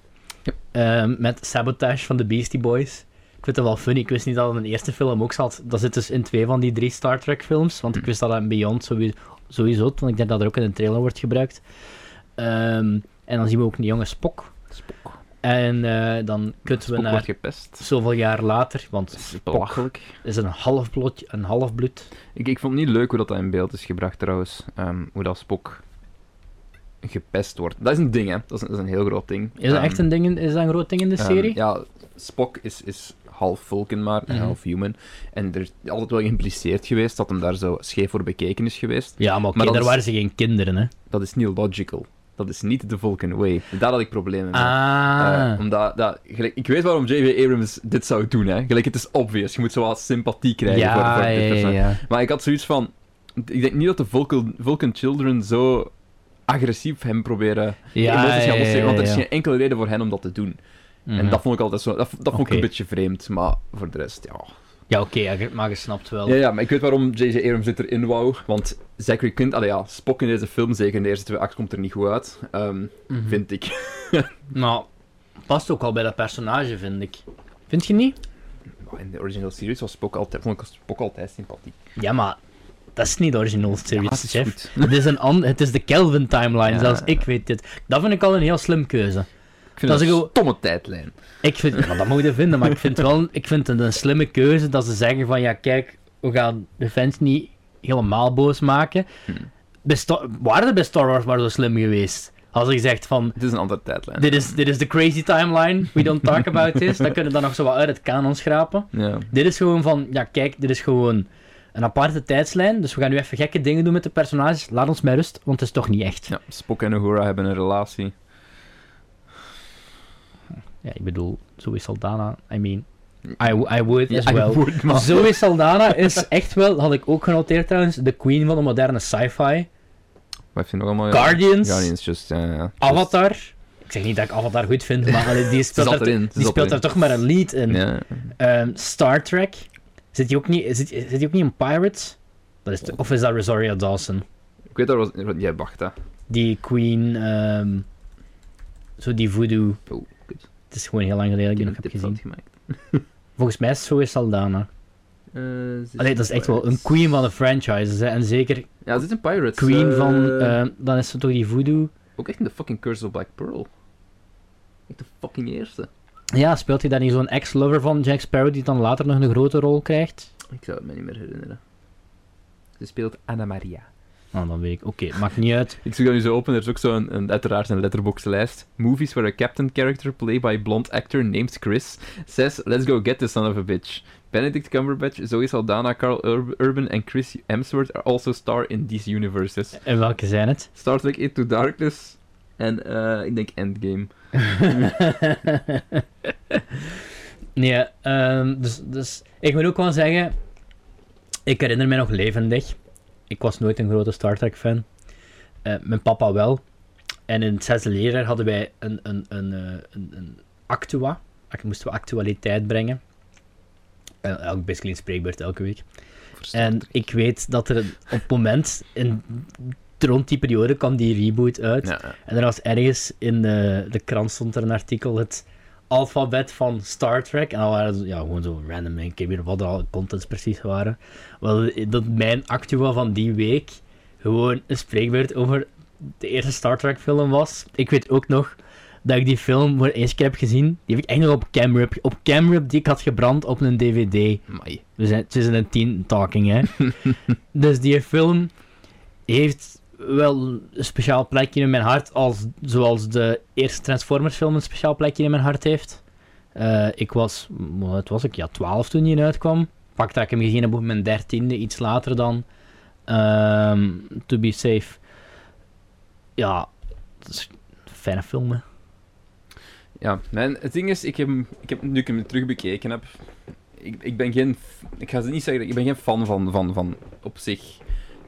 Ehm, met Sabotage van de Beastie Boys. Ik vind het wel funny, ik wist niet dat het in de eerste film ook zat. Dat zit dus in twee van die drie Star Trek films. Want ik Hm. wist dat dat in Beyond sowieso, sowieso want ik denk dat er ook in een trailer wordt gebruikt. Ehm, en dan zien we ook een jonge Spock. Spock. En eh, dan kutten we Spock naar wordt gepest. zoveel jaar later, want is Spock belachelijk. is een halfbloed, een halfbloed. Ik, ik vond het niet leuk hoe dat, dat in beeld is gebracht trouwens. Ehm, hoe dat Spock gepest wordt. Dat is een ding, hè. Dat is een, dat is een heel groot ding. Is dat Ehm, echt een ding, in- is dat een groot ding in de serie? ja, Spock is, is half Vulcan maar, en Mhm. half human. En er is altijd wel geïmpliceerd geweest dat hem daar zo scheef voor bekeken is geweest. Ja, maar oké, daar is- waren ze geen kinderen, hè. Dat is niet logical. Dat is niet de Vulcan way. Daar had ik problemen mee. Ah. Eh, omdat, dat, gelijk, ik weet waarom J.J. Abrams dit zou doen. Hè. Gelijk, het is obvious. Je moet zo wat sympathie krijgen ja, voor, voor dit ja, ja, persoon. ja. Maar ik had zoiets van... Ik denk niet dat de Vulcan, Vulcan Children zo agressief hem proberen Ja, emoties gaan ja, lossen. Want er is ja, ja. geen enkele reden voor hen om dat te doen. En Mhm. dat vond ik altijd zo... Dat, dat vond ik een beetje vreemd. Maar voor de rest, ja... Ja, oké, maar je snapt wel. Ja, ja, maar ik weet waarom J.J. Abrams dit erin wou. Want Zachary Quint... Allee, ja, Spock in deze film, zeker in de eerste twee acts, komt er niet goed uit. ehm, Mhm. Vind ik. Nou, past ook al bij dat personage, vind ik. Vind je niet? In de original series was Spock altijd, vond ik Spock altijd sympathiek. Ja, maar dat is niet de original series, Ja, het is. Het is, een het is de Kelvin timeline, Ja. zelfs ik weet dit. Dat vind ik al een heel slim keuze. Ik vind Dat dat, is een stomme tijdlijn. Ik vind, maar dat moet je vinden, maar ik vind, wel, ik vind het een slimme keuze dat ze zeggen van, ja kijk, we gaan de fans niet helemaal boos maken. Hmm. Bij Sta- waren er bij Star Wars maar zo slim geweest? Als je zegt van, Het is een andere tijdlijn. dit is, dit is de crazy timeline, we don't talk about this, dan kunnen we dat nog zo wat uit het kanon schrapen. Ja. Dit is gewoon van, ja kijk, dit is gewoon een aparte tijdslijn, dus we gaan nu even gekke dingen doen met de personages, laat ons met rust, want het is toch niet echt. ja, Spock en Uhura hebben een relatie. Ja, ik bedoel, zo is Saldana, I mean, I, I would as Ja, well. woord, maar- Zoe Saldana is echt wel, had ik ook genoteerd trouwens, de queen van de moderne sci-fi. Wat vind je nog allemaal? Guardians, Guardians, just... ja, ja, just- Avatar. Ik zeg niet dat ik Avatar goed vind, maar allee, die Ze speelt, er, erin. die speelt er toch maar een lead in. Ja. Ehm, Star Trek. Zit hij ook niet, zit, zit hij ook niet in Pirates? Dat is de- of is dat Rosario Dawson? Ik weet dat was... Jij wacht, hè. Die queen, ehm, zo die voodoo. Oh. Het is gewoon heel lang geleden dat ik die nog heb gezien. Volgens mij is Zoe Saldana. Eh, ze Allee, dat is echt wel een queen van de franchises. Hè. En zeker Ja, ze zit in Pirates. queen eh, van... ehm, dan is ze toch die voodoo... Ook echt in de fucking Curse of Black Pearl. Echt de fucking eerste. Ja, speelt hij daar niet zo'n ex-lover van Jack Sparrow die dan later nog een grote rol krijgt? Ik zou het me niet meer herinneren. Ze speelt Anna Maria. Nou, dan weet ik. Oké, maakt niet uit. Ik zoek dat nu zo open. Er is ook zo een, een, uiteraard een letterbox-lijst. Movies where a captain character played by a blonde actor named Chris says, let's go get this son of a bitch. Benedict Cumberbatch, Zoe Saldana, Carl Ur- Urban en Chris Hemsworth are also star in these universes. En welke zijn het? Star Trek Into Darkness en eh, ik denk Endgame. nee, ehm, dus, dus ik moet ook wel zeggen, ik herinner me nog levendig. Ik was nooit een grote Star Trek fan. Eh, mijn papa wel. En in het zesde leerjaar hadden wij een, een, een, eh, een, een actua. Ac- Moesten we actualiteit brengen. Elk basically een spreekbeurt elke week. En ik weet dat er op het moment, in, rond die periode kwam die reboot uit. Ja. En er was ergens in de, de krant stond er een artikel, het alfabet van Star Trek. En dan waren ze ja, gewoon zo random, ik weet niet wat de contents precies waren. Wel, dat mijn actua van die week gewoon een spreekbeurt over de eerste Star Trek film was. Ik weet ook nog dat ik die film voor de eerste keer heb gezien. Die heb ik echt nog op camrip, op camrip die ik had gebrand op een dvd. Amai. We zijn tussen een tien talking, hè. dus die film heeft wel een speciaal plekje in mijn hart, als, zoals de eerste Transformers film een speciaal plekje in mijn hart heeft. Eh, ik was, wat was ik, ja, 12 toen die uitkwam. Pak dat ik hem gezien heb op mijn dertiende, iets later dan. Ehm, to be safe. Ja, het is fijne film. Ja, mijn, het ding is, ik heb, ik heb nu ik hem terug bekeken heb, ik, ik ben geen, ik ga het niet zeggen, ik ben geen fan van, van, van op zich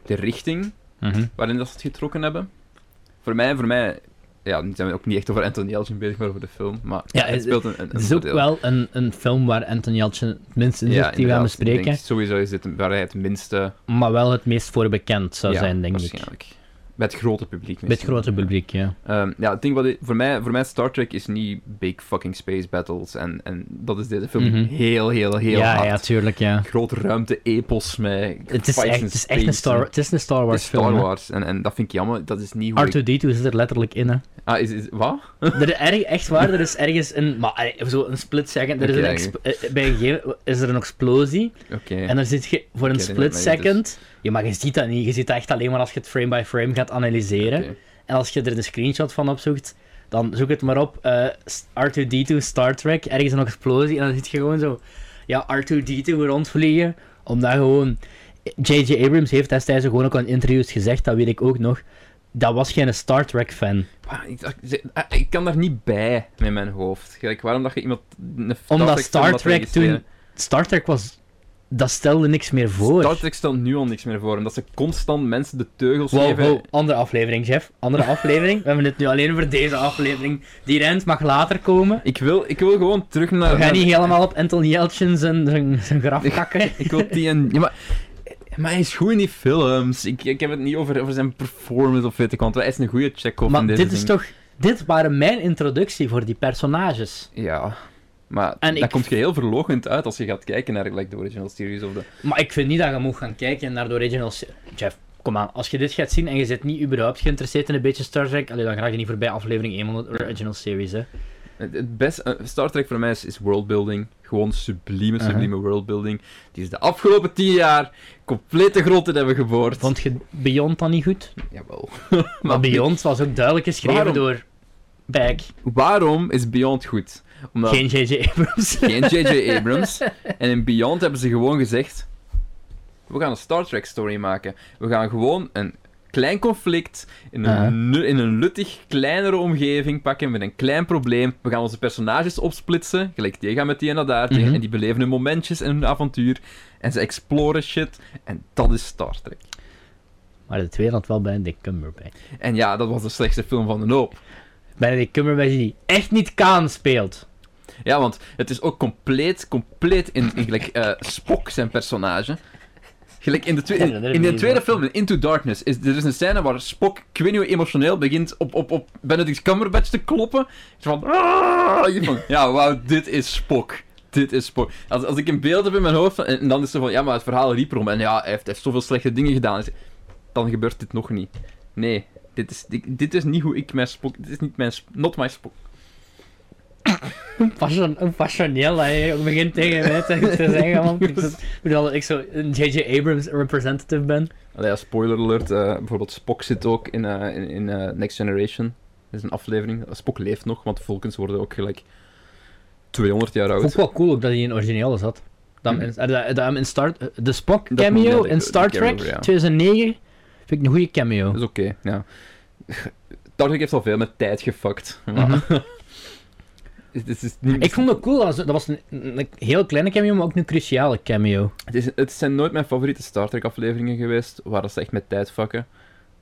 de richting waarin dat ze het getrokken hebben. Voor mij, voor mij, ja, nu zijn we ook niet echt over Anthony Elgin bezig, maar over de film, maar Ja, het speelt een, een, Het is ook wel een, een film waar Anthony Elchin het minst in zit, die we gaan bespreken. Sowieso is dit waar hij het minste... Maar wel het meest voor bekend zou ja, zijn, denk ik. Het grote publiek het grote publiek, ja. Ehm, ja, het ding wat ik- voor mij, voor mij Star Trek is niet big fucking space battles. En, en dat is deze film Mhm. heel, heel, heel ja, hard. ja, tuurlijk, ja. Grote ruimte, epos met Het is echt, het is echt een Star, het is een Star Wars film. Star hè. Wars. En, en dat vind ik jammer. Dat is niet hoe ik... R2-D2 zit er letterlijk in, hè. Ah, is, is... Wat? Er is erg, echt waar, er is ergens een... Maar eh, zo een split second... Er is een eh, bij een gegeven is er een explosie. Oké. En dan zit je voor een split niet, dus- second... Ja, maar je ziet dat niet. Je ziet dat echt alleen maar als je het frame by frame gaat analyseren. En als je er een screenshot van opzoekt, dan zoek het maar op. eh, R2D2 Star Trek, ergens een explosie. En dan zie je gewoon zo ja, R2D2 rondvliegen. Omdat gewoon... J.J. Abrams heeft destijds gewoon ook al in interviews gezegd, dat weet ik ook nog. Dat was geen Star Trek fan. Ah, ik, kan daar niet bij met mijn hoofd. Gelijk, waarom dat je iemand... Een Omdat Star Trek toen... Star Trek was... Dat stelde niks meer voor. Star Trek stelt nu al niks meer voor. Omdat ze constant mensen de teugels Wow, geven. wow, andere aflevering, Jeff. Andere aflevering. We hebben het nu alleen over deze aflevering. Die rent mag later komen. Ik wil, ik wil gewoon terug naar... We gaan naar- niet helemaal op Anthony Yelchin zijn, zijn, zijn graf kakken. Ik wil die en... Ja, maar... Maar hij is goed in die films. Ik, ik heb het niet over, over zijn performance of weet ik wat. Hij is een goede check-off in Maar deze dit is toch... Dit waren mijn introductie voor die personages. Ja. Maar En dat ik- komt je heel verlogend uit als je gaat kijken naar like, de original series of de... Maar ik vind niet dat je moet gaan kijken naar de original... se- Jeff, kom aan. Als je dit gaat zien en je zit niet überhaupt geïnteresseerd in een beetje Star Trek, allee, dan ga je niet voorbij aflevering 1 van de original series, hè. Het, het best, eh, Star Trek voor mij is, is worldbuilding. Gewoon sublieme, Uh-huh. sublieme worldbuilding. Die is de afgelopen tien jaar complete in hebben geboord. Vond je Beyond dan niet goed? Jawel. Maar Beyond was ook duidelijk geschreven Waarom? door Bag. Waarom is Beyond goed? Omdat Geen J.J. Abrams. geen J.J. Abrams. En in Beyond hebben ze gewoon gezegd: We gaan een Star Trek story maken. We gaan gewoon een klein conflict in een, Uh-huh. in een luttig, kleinere omgeving pakken met een klein probleem. We gaan onze personages opsplitsen. Gelijk, die gaan met die en naar daar. Mhm. En die beleven hun momentjes en hun avontuur. En ze exploren shit. En dat is Star Trek. Maar de tweede had wel Benedict Cumberbatch. En ja, dat was de slechtste film van de hoop. Benedict Cumberbatch die echt niet Kaan speelt. Ja, want het is ook compleet, compleet in, in gelijk, eh, Spock zijn personage. Gelijk in de, twe- in, in de tweede film, in Into Darkness, is er is een scène waar Spock, ik weet niet hoe emotioneel, begint op, op, op Benedict Cumberbatch te kloppen. Van, "Ah!" Van, ja, wauw, dit is Spock. Dit is Spock. Als, als ik een beeld heb in mijn hoofd, en, en dan is het van, ja, maar het verhaal liep erom. En ja, hij heeft, hij heeft zoveel slechte dingen gedaan. Dus Dan gebeurt dit nog niet. Nee, dit is, dit, dit is niet hoe ik mijn Spock... Dit is niet mijn... Not my Spock. Hoe passioneel ook begint tegen mij te, te zeggen, man. Ik, ik bedoel dat ik zo een J.J. Abrams representative ben. Allee, ja, spoiler alert, eh, bijvoorbeeld Spock zit ook in, eh, in, in eh, Next Generation. Dat is een aflevering. Spock leeft nog, want Vulcans worden ook gelijk 200 jaar oud. wel cool ook dat hij in origineel zat. Dat in, dat, dat hem in Star, de Spock cameo ja, in de- Star de Trek cameo, ja. 2009 vind ik een goede cameo. Dat is oké, ja. Star Trek heeft al veel met tijd. Maar... Mhm. het is niet... Ik vond het cool, dat was- dat was een, een heel kleine cameo, maar ook een cruciale cameo. Het, is, het zijn nooit mijn favoriete Star Trek afleveringen geweest, waar dat ze echt met tijd fucken.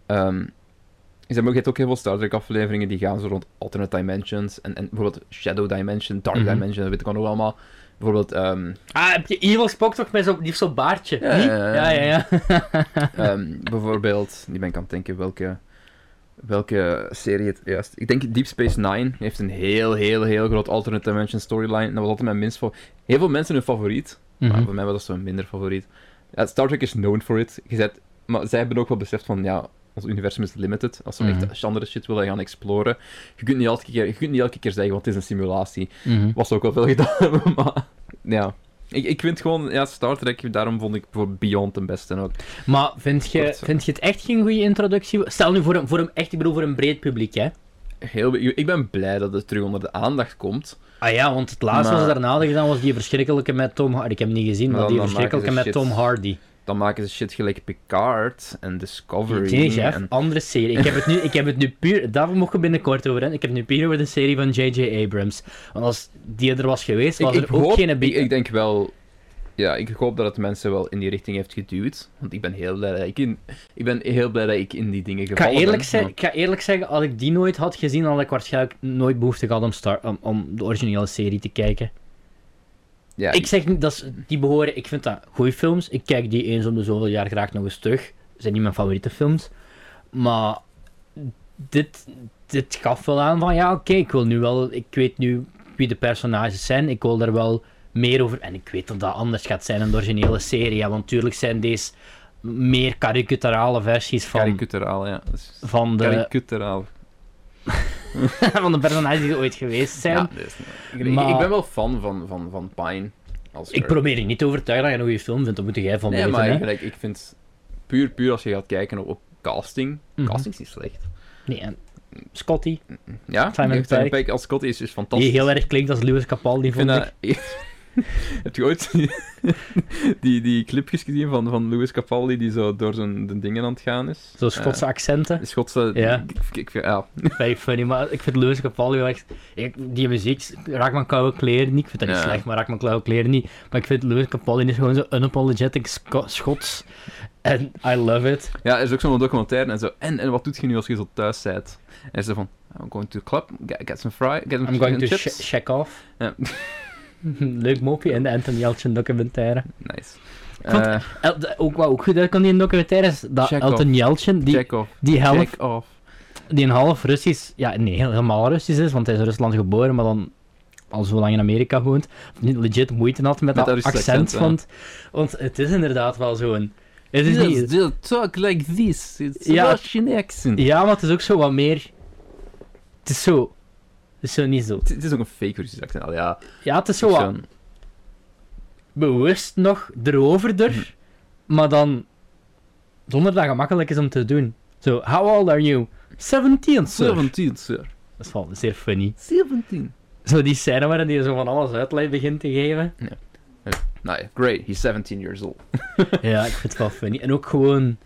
Ehm je hebt ook- heel veel Star Trek afleveringen die gaan zo rond alternate dimensions. En, en bijvoorbeeld Shadow Dimension, Dark Mhm. Dimension, dat weet ik wel nog allemaal. Bijvoorbeeld ehm, Ah, heb je Evil Spock toch met zo'n heeft zo'n baardje? Ja, niet? ja, ja. ja, ja. ja. Ehm, bijvoorbeeld, die ben ik aan het denken welke, welke serie het juist. Ik denk Deep Space Nine heeft een heel, heel, heel groot alternate dimension storyline. Dat was altijd mijn minst voor. Heel veel mensen hun favoriet, maar Mhm. voor mij was dat zo'n minder favoriet. Ja, Star Trek is known for it. Je zet, maar zij hebben ook wel beseft van ja. Ons universum is limited. Als we Mhm. echt andere shit willen gaan exploren. Je kunt, niet elke keer, je kunt niet elke keer zeggen, want het is een simulatie. Mhm. Was ook wel veel gedaan hebben, maar ja. Ik, ik vind gewoon, ja, Star Trek, daarom vond ik voor Beyond de beste ook. Maar vind je, vind je het echt geen goede introductie? Stel nu voor een, voor een echt, ik bedoel voor een breed publiek, hè? Heel, ik ben blij dat het terug onder de aandacht komt. Ah ja, want het laatste Maar- wat ze daarna gedaan was die verschrikkelijke met Tom Hardy. Ik heb hem niet gezien, Maar die verschrikkelijke met shit. Tom Hardy. Dan maken ze shit gelijk Picard en Discovery. Nee, chef, en... andere serie. Ik heb het nu, ik heb het nu puur, daar mogen we binnenkort over hebben. Ik heb het nu puur over de serie van J.J. Abrams. Want als die er was geweest, was ik, er ik ook hoop, geen... ik, ik denk wel... Ja, ik hoop dat het mensen wel in die richting heeft geduwd. Want ik ben heel blij dat ik in, ik ben heel blij dat ik in die dingen Ik ga, gevallen eerlijk ben. zijn, maar- ik ga eerlijk zeggen, als ik die nooit had gezien, had ik waarschijnlijk nooit behoefte gehad om, Star, om, om de originele serie te kijken. Ja, Ik zeg niet, dat is, die behoren, ik vind dat goede films. Ik kijk die eens om de zoveel jaar graag nog eens terug. Zijn niet mijn favoriete films. Maar dit, dit gaf wel aan van, ja oké, ik wil nu wel, ik weet nu wie de personages zijn. Ik wil daar wel meer over, en ik weet dat dat anders gaat zijn in de originele serie. Ja, want natuurlijk zijn deze meer karikaturale versies van, Karikaturaal, ja. Van, de, Karikaturaal. van de personages die er ooit geweest zijn. Ja, dat is- ik, ik- Maar- ik ben wel fan van, van, van Pine. Als Ik probeer je niet te overtuigen dat je een goede film vindt, dat moet jij van Nee, weten. maar hè. ik vind... Puur, puur als je gaat kijken op, op casting... Mhm. Casting is niet slecht. Nee, en Scotty, Ja, Simon ik- Pegg. Als Scotty is, is fantastisch. die heel erg klinkt als Lewis Capaldi, Ik vond vind ik. dat... Heb je ooit die, die clipjes gezien van, van Louis Capaldi die zo door zijn de dingen aan het gaan is? Zo Schotse accenten. Eh, de Schotse... Ja. Ik, ik, ja. Very funny, maar ik vind Lewis Capaldi wel echt... Ik, die muziek, raak mijn koude kleren niet. Ik vind dat niet Ja. slecht, maar raak mijn koude kleren niet. Maar ik vind Lewis Capaldi is gewoon zo unapologetic Sco- Schots. En I love it. ja, er is ook zo'n documentaire en zo. En, en wat doet je nu als je zo thuis bent? En zo van... I'm going to the club, get, get some fry, get some I'm going to sh- check off. Ja. Leuk mopje in de Anton Yelchin documentaire. Nice. vond- Eh, El- ook wat ook goed uit kan die in documentaire is dat Elton die, die off. die een half Russisch, ja, nee, helemaal Russisch is, want hij is in Rusland geboren, maar dan al zo lang in Amerika woont, niet legit moeite had met, Met dat accent. Want, want het is inderdaad wel zo'n... Het is Yes, niet, they'll talk like this. It's Ja. Russian accent. ja, maar het is ook zo wat meer... Het is zo... Het is zo niet zo... Het, het is ook een fake accent. al, Ja, Ja, het is zo wat bewust nog eroverder, maar dan zonder dat gemakkelijk is om te doen. Zo, how old are you? 17, sir. 17, sir. Dat is wel zeer funny. 17. Zo die scène waarin hij zo van alles uitleg begint te geven. Nou ja, great. He's 17 years old. Ja, ik vind het wel funny. En ook gewoon...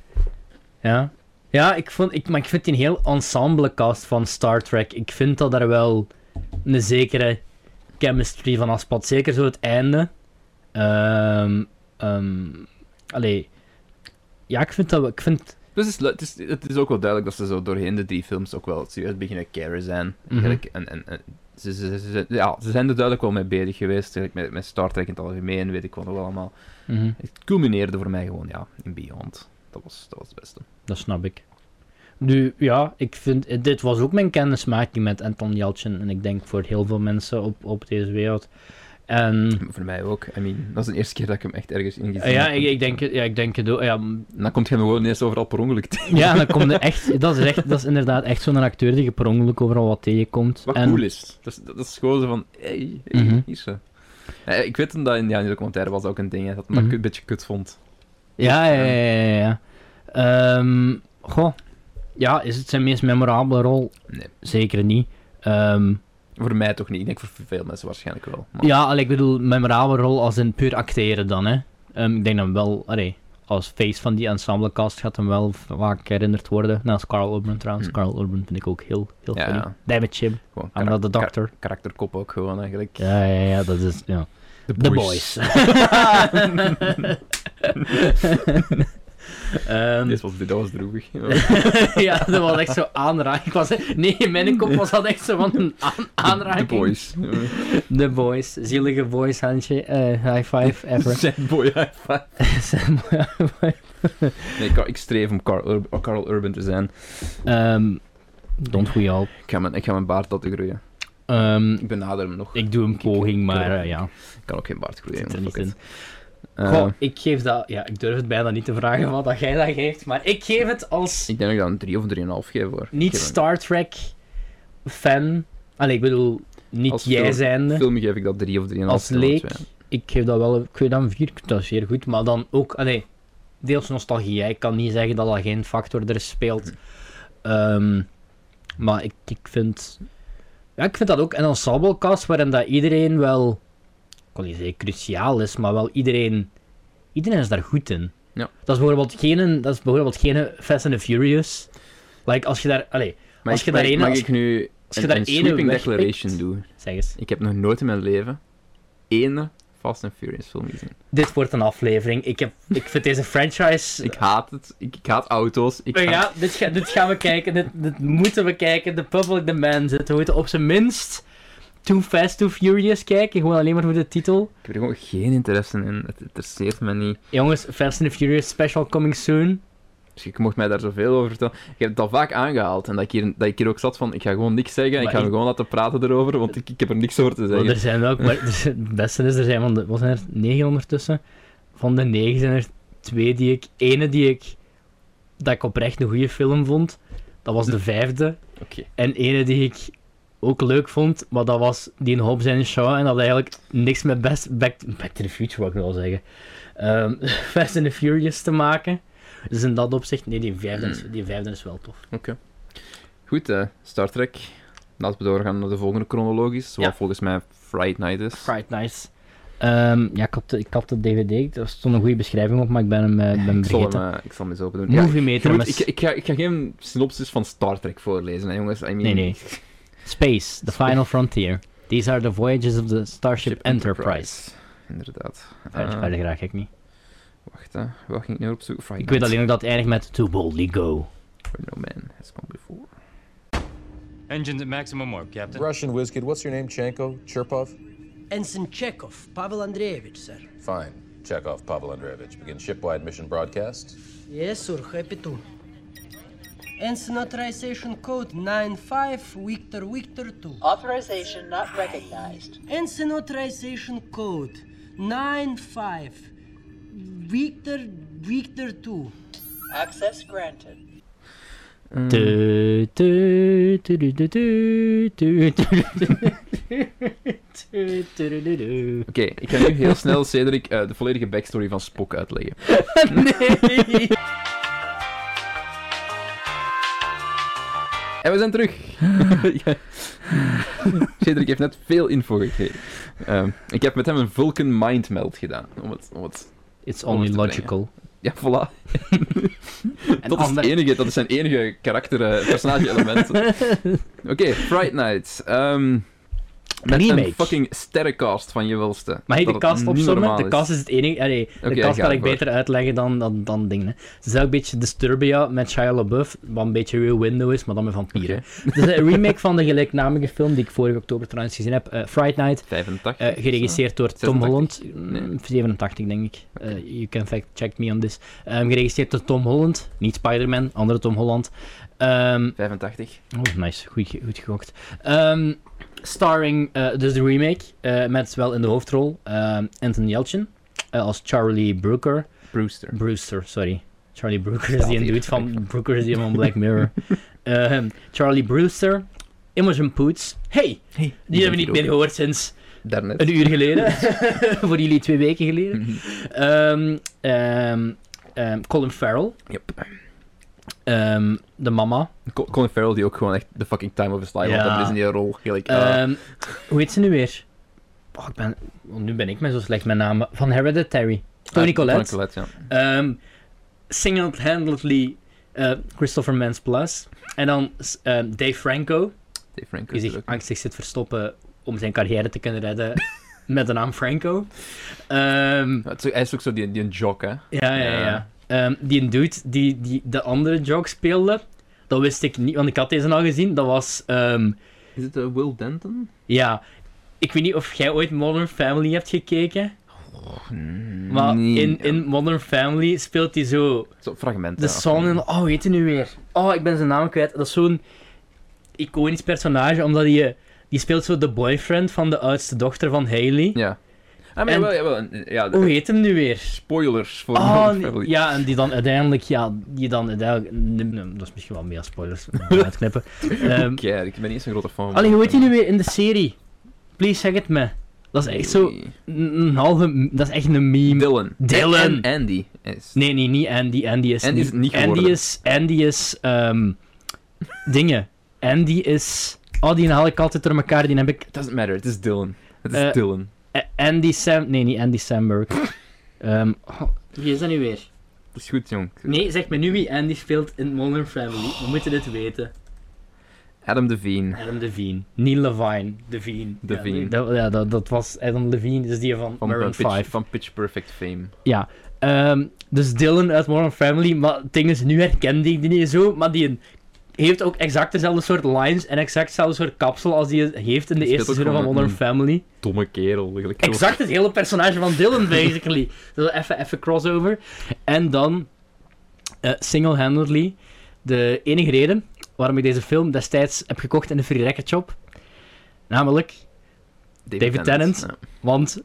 Ja. Ja, ik vond... Ik, maar ik vind die heel ensemble cast van Star Trek. Ik vind dat er wel een zekere chemistry van afspat. Zeker zo het einde. Ehm... ehm allee... Ja, ik vind dat... wel- Ik vind... Dus het is, het, is, het is ook wel duidelijk dat ze zo doorheen de drie films ook wel serieus beginnen caren zijn. Mhm. En, en, en ze, ze, ze, ja, ze zijn er duidelijk wel mee bezig geweest. Met, met Star Trek in het algemeen, weet ik wat nog wel allemaal. mhm, Het culmineerde voor mij gewoon ja, in Beyond. Dat was, dat was het beste. Dat snap ik. Nu, ja, ik vind... Dit was ook mijn kennismaking met Anton Yelchin. En ik denk voor heel veel mensen op, op deze wereld. En Voor mij ook. I mean, dat is de eerste keer dat ik hem echt ergens in gezien eh, ja, heb. ik, ik denk, ja, ik denk het ook. Ja, En dan komt hem gewoon ineens overal per ongeluk tegen. ja, dan komt er echt, dat, is echt, dat is inderdaad echt zo'n acteur die je per ongeluk overal wat tegenkomt. Wat en, cool is. Dat is, dat is gewoon zo van, hey, hey hier zo. Eh, ik weet dat in, ja, in de documentaire was ook een ding, hè, dat ik Mhm. een beetje kut vond. Ja, ja, ja, ja. ja. Ehm, goh. Ja, is het zijn meest memorabele rol? Nee. Zeker niet. Ehm, Voor mij toch niet. Ik denk voor veel mensen waarschijnlijk wel. Maar ja, allee, ik bedoel, memorabele rol als in puur acteren dan, hè. Ehm, ik denk dan wel, allee, als face van die ensemblecast gaat hem wel vaak herinnerd worden. Naast Carl Urban trouwens. Hm. Carl Urban vind ik ook heel, heel Ja, funny. ja. Chim, gewoon I'm not the doctor. ka- karakterkop ook gewoon eigenlijk. Ja, ja, ja, dat is, ja. The The Boys. Ehm, Dit was, dit was droevig. ja, dat was echt zo aanraking. Ik was, nee, in mijn kop was dat echt zo van een aan, The aanraking. boys. The boys. Zielige boys, handje. eh, high five, ever. Zijn boy high five. High five. Nee, ik, ik streef om Carl, Ur- Carl Urban te zijn. Ehm, don't we all. Ik ga mijn, ik ga mijn baard laten groeien. Ehm, Ik benader hem nog. Ik ik doe een poging, maar eh, ja, kan ook geen baard groeien. zit er jongen, niet fuck in. Eh, Goh, ik geef dat... Ja, ik durf het bijna niet te vragen wat dat jij dat geeft, maar ik geef het als ik denk dat ik dat een 3 of 3,5 geef hoor. niet Star Trek fan. Allee, ik bedoel, niet Als jij zijnde. film geef ik dat 3 of 3,5. Als leek, ik geef dat wel, ik geef dat een 4, dat is zeer goed, maar dan ook, allee, deels nostalgie, hè. ik kan niet zeggen dat dat geen factor er speelt. Ehm, maar ik, ik vind, ja, ik vind dat ook een ensemblecast waarin dat iedereen wel, niet zeggen cruciaal is, maar wel iedereen, iedereen is daar goed in. Ja. Dat is bijvoorbeeld geen, dat is bijvoorbeeld geen Fast and the Furious. Like, als je daar, Maar Als ik, je daar ene- mag als- ik nu als je een, daar een ene sweeping declaration doen? zeg eens. Ik heb nog nooit in mijn leven één Fast and Furious film gezien. Dit wordt een aflevering. Ik, heb, ik vind deze franchise Ik haat het. Ik, ik haat auto's. Ik haat- ja, dit, ga- dit gaan we kijken. Dit, dit moeten we kijken. De public demand zit. We moeten op zijn minst Too Fast, Too Furious kijken. Gewoon alleen maar voor de titel. Ik heb er gewoon geen interesse in. Het interesseert me niet. Jongens, Fast and the Furious special coming soon. Dus ik mocht mij daar zoveel over vertellen. Ik heb het al vaak aangehaald. En dat ik hier, dat ik hier ook zat van, ik ga gewoon niks zeggen. ik ga ik- gewoon laten praten erover, want ik, ik heb er niks over te Want zeggen. er zijn ook, maar het beste is, er zijn van de, wat zijn er, negen ondertussen? Van de negen zijn er twee die ik, ene die ik, dat ik oprecht een goede film vond. Dat was de vijfde. Oké. En ene die ik ook leuk vond, maar dat was die in Hobbs en Shaw. En dat eigenlijk niks met best, back, back to the Future, wat ik wel zeggen. Ehm, Fast and the Furious te maken. Dus in dat opzicht, nee, die vijfde is, die vijfde is wel tof. Goed, eh, Star Trek. Laten we doorgaan naar de volgende chronologisch. Wat Ja. volgens mij Fright Night is. Fright Nights. Ehm, ja, ik had, de, ik had de DVD, er stond een goede beschrijving op, maar ik ben hem, eh, ben ik, zal hem, vergeten. eh, ik zal hem eens open doen. Ja, Movie met ik, ik, ga, ik ga geen synopsis van Star Trek voorlezen, hè, jongens. I mean, Nee, nee. Space, the final frontier. These are the voyages of the Starship Ship Enterprise. Inderdaad. Verder, Eh, verder graag ik niet. wacht, hè. wat ging ik nu op zoek? Ik weet alleen nog dat het eindigt met To Boldly Go. Where no man has gone before. Engines at maximum warp, Captain. Russian whiz kid, what's your name? Chanko? Chirpov? Ensign Chekhov, Pavel Andreevich, sir. Fine. Chekhov, Pavel Andreevich. Begin shipwide mission broadcast. Yes, sir, happy to and authorization code 95 Victor Victor 2. Authorization not recognized. And code 95 Victor Victor 2. Access granted. Oké, okay, ik ga nu heel snel Cedric de volledige backstory van Spock uitleggen. nee! En we zijn terug. Cedric heeft net veel info gegeven. Ehm, ik heb met hem een Vulcan Mind Meld gedaan. Om het, om het... It's only logical. Ja, voilà. En Dat is, het enige, dat is zijn enige karakter, eh. Oké, Fright Night. Ehm met Remake. een fucking sterrencast van je welste. Mag je de cast opzommen? De cast is het enige... Allee, de cast kan ik beter uitleggen dan, dan, dan dingen. Het is ook een beetje Disturbia met Shia LaBeouf, wat een beetje Rear Window is, maar dan met vampieren. Het is een remake van de gelijknamige film die ik vorige oktober trouwens gezien heb, eh, Fright Night. 85. Eh, geregisseerd door Tom 86? Holland. Nee. Mm, 87, denk ik. Eh, you can fact check me on this. Ehm, geregisseerd door Tom Holland. Niet Spider-Man, andere Tom Holland. Ehm, 85. oh, nice. Goed, goed gegokt. Ehm, starring, eh, dus de remake, eh, met wel in de hoofdrol eh, Anthony Yelchin als Charlie Brooker. Brewster. Brewster, sorry. Charlie Brooker is die een dude van Brooker is die van Black Mirror. Charlie Brewster, Imogen Poots. Hey, Hey, die hebben we niet meer gehoord sinds Daarnet. een uur geleden. Voor jullie twee weken geleden. Mhm. Ehm, ehm, ehm, Colin Farrell, Yep. Ehm, de mama. Co- Colin Farrell, die ook gewoon echt de fucking time of his life Ja. had. Dat is in die rol. Gelijk, ah, Ehm, hoe heet ze nu weer? Oh, ik ben, want nu ben ik me zo slecht met namen. Van Hereditary. Tony Collette. Tony Collette, ja. Ehm, Single-handedly eh, Christopher Mans Plus. En dan Dave Franco, Dave Franco die zich ook. angstig zit verstoppen om zijn carrière te kunnen redden met de naam Franco. Hij is ook zo die, die een jock, hè. ja, ja, ja. Ja. Ehm, die een dude die, die de andere joke speelde, dat wist ik niet, want ik had deze al gezien. Dat was, ehm, Is het eh, Will Denton? ja, ik weet niet of jij ooit Modern Family hebt gekeken. Hmm, Maar nee. in, in Modern Family speelt hij zo Zo fragmenten. de son in... Oh, heet hij nu weer? Oh, ik ben zijn naam kwijt. Dat is zo'n iconisch personage, omdat hij... Die speelt zo de boyfriend van de oudste dochter van Haley. Ja. Ah, maar En- jawel. Ja, Hoe heet hem nu weer? spoilers voor Oh, nee, Family. ja, en die dan uiteindelijk... Ja, die dan uiteindelijk... dat is misschien wel meer spoilers. om uit te knippen. Ehm, Oké, ik ben niet eens een grote fan allee, hoe heet hij nu weer in de serie? Please, zeg het me. Dat is echt zo... Een, halve... Dat is echt een meme. Dylan. Dylan. En, en Andy. Is... Nee, nee, niet Andy. Andy is Andy is niet Andy geworden. is... Andy is... ehm, dingen. Andy is... Oh, die haal ik altijd door elkaar. Die heb ik... It doesn't matter, het is Dylan. Het is Eh, Dylan. Andy Sam... Nee, niet Andy Samberg. Ehm, oh, wie is dat nu weer? Dat is goed, jong. Nee, zeg me nu wie Andy speelt in Modern Family. We moeten dit weten. Adam Devine. Adam Devine. Neil Levine. Devine. Devine. Ja, dat, ja, dat, dat was Adam Levine. Dus die van, Van, Maroon Pitch, 5. van Pitch Perfect fame. Ja. Ehm, dus Dylan uit Modern Family. Maar het ding is, nu herkende ik die niet zo. Maar die heeft ook exact dezelfde soort lines en exact dezelfde soort kapsel als die heeft in de eerste seizoen van Modern Family. Domme kerel, eigenlijk. Exact het hele personage van Dylan, basically. Dus even, even crossover. En dan, eh, single-handedly, de enige reden waarom ik deze film destijds heb gekocht in de Free Record Shop. Namelijk, David Tennant. Ja. want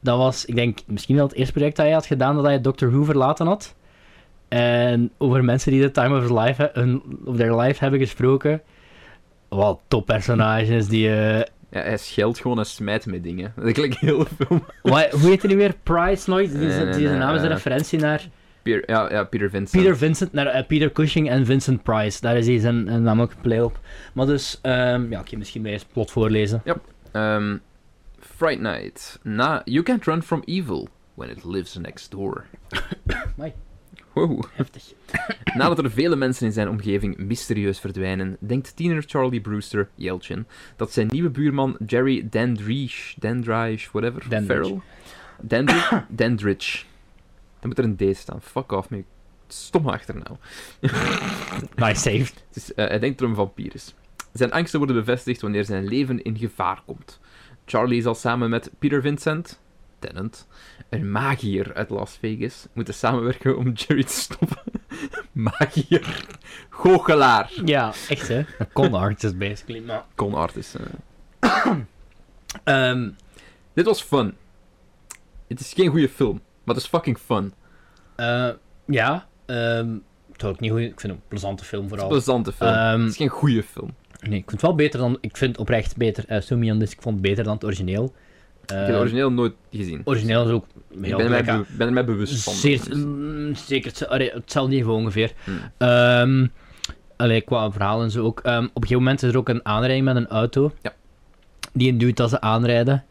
dat was, ik denk, misschien wel het eerste project dat hij had gedaan dat hij Doctor Who verlaten had. En over mensen die de time of, life, hun, of their life hebben gesproken. Wat toppersonages die... eh, Ja, hij scheldt gewoon en smijt met dingen. Dat klinkt heel. Wa- hoe heet hij nu weer? Price nooit? Die, Nee, is- nee, die zijn nee, naam is een eh, referentie naar Peter, ja, ja, Peter Vincent. Peter Vincent, naar eh, Peter Cushing en Vincent Price. Daar is hij zijn zijn naam ook play op. Maar dus, ehm, ja, oké, misschien wil je eens plot voorlezen. Ehm, Fright Night. Na, you can't run from evil when it lives next door. Amai. Wow. Heftig. Nadat er vele mensen in zijn omgeving mysterieus verdwijnen, denkt tiener Charlie Brewster, Yelchin, dat zijn nieuwe buurman Jerry Dandridge, Dandridge, whatever, Dandridge. Farrell, Dandridge, Dandridge. Dan moet er een D staan. Fuck off, je stomme achternaam. Nice saved. Is, eh, hij denkt dat er een vampier is. Zijn angsten worden bevestigd wanneer zijn leven in gevaar komt. Charlie zal samen met Peter Vincent, Tennant, een magier uit Las Vegas, moeten samenwerken om Jerry te stoppen. magier. Goochelaar. Ja, echt hè. Een con artist, basically. Maar, Con artist. eh. ehm, Dit was fun. Het is geen goede film, maar het is fucking fun. eh, ja, ehm, het ook niet goed. Ik vind het een plezante film Het is vooral. een plezante film. Ehm, het is geen goede film. Nee, ik vind het wel beter dan... Ik vind het oprecht beter. Uh, Sumi on this, ik vond het beter dan het origineel. Ik heb Eh, het origineel nooit gezien. origineel is ook ik ben er, mij ben er mij bewust van. Zeer, mm, zeker, allee, hetzelfde niveau ongeveer. Hmm. Allee, qua verhaal en zo ook. Ehm, op een gegeven moment is er ook een aanrijding met een auto. Ja. Die een dude dat ze aanrijden,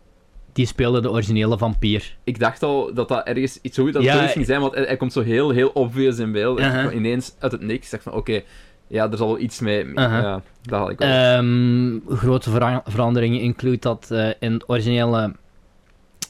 die speelde de originele vampier. Ik dacht al dat dat ergens iets zoiets, dat Ja, ging zijn, want hij, hij komt zo heel, heel obvious in beeld. Uh-huh. ineens uit het niks. Ik dacht van, oké, ja, er zal wel iets mee... Uh-huh. Ja, dat had ik wel. Ehm, grote vera- veranderingen include dat eh, in het originele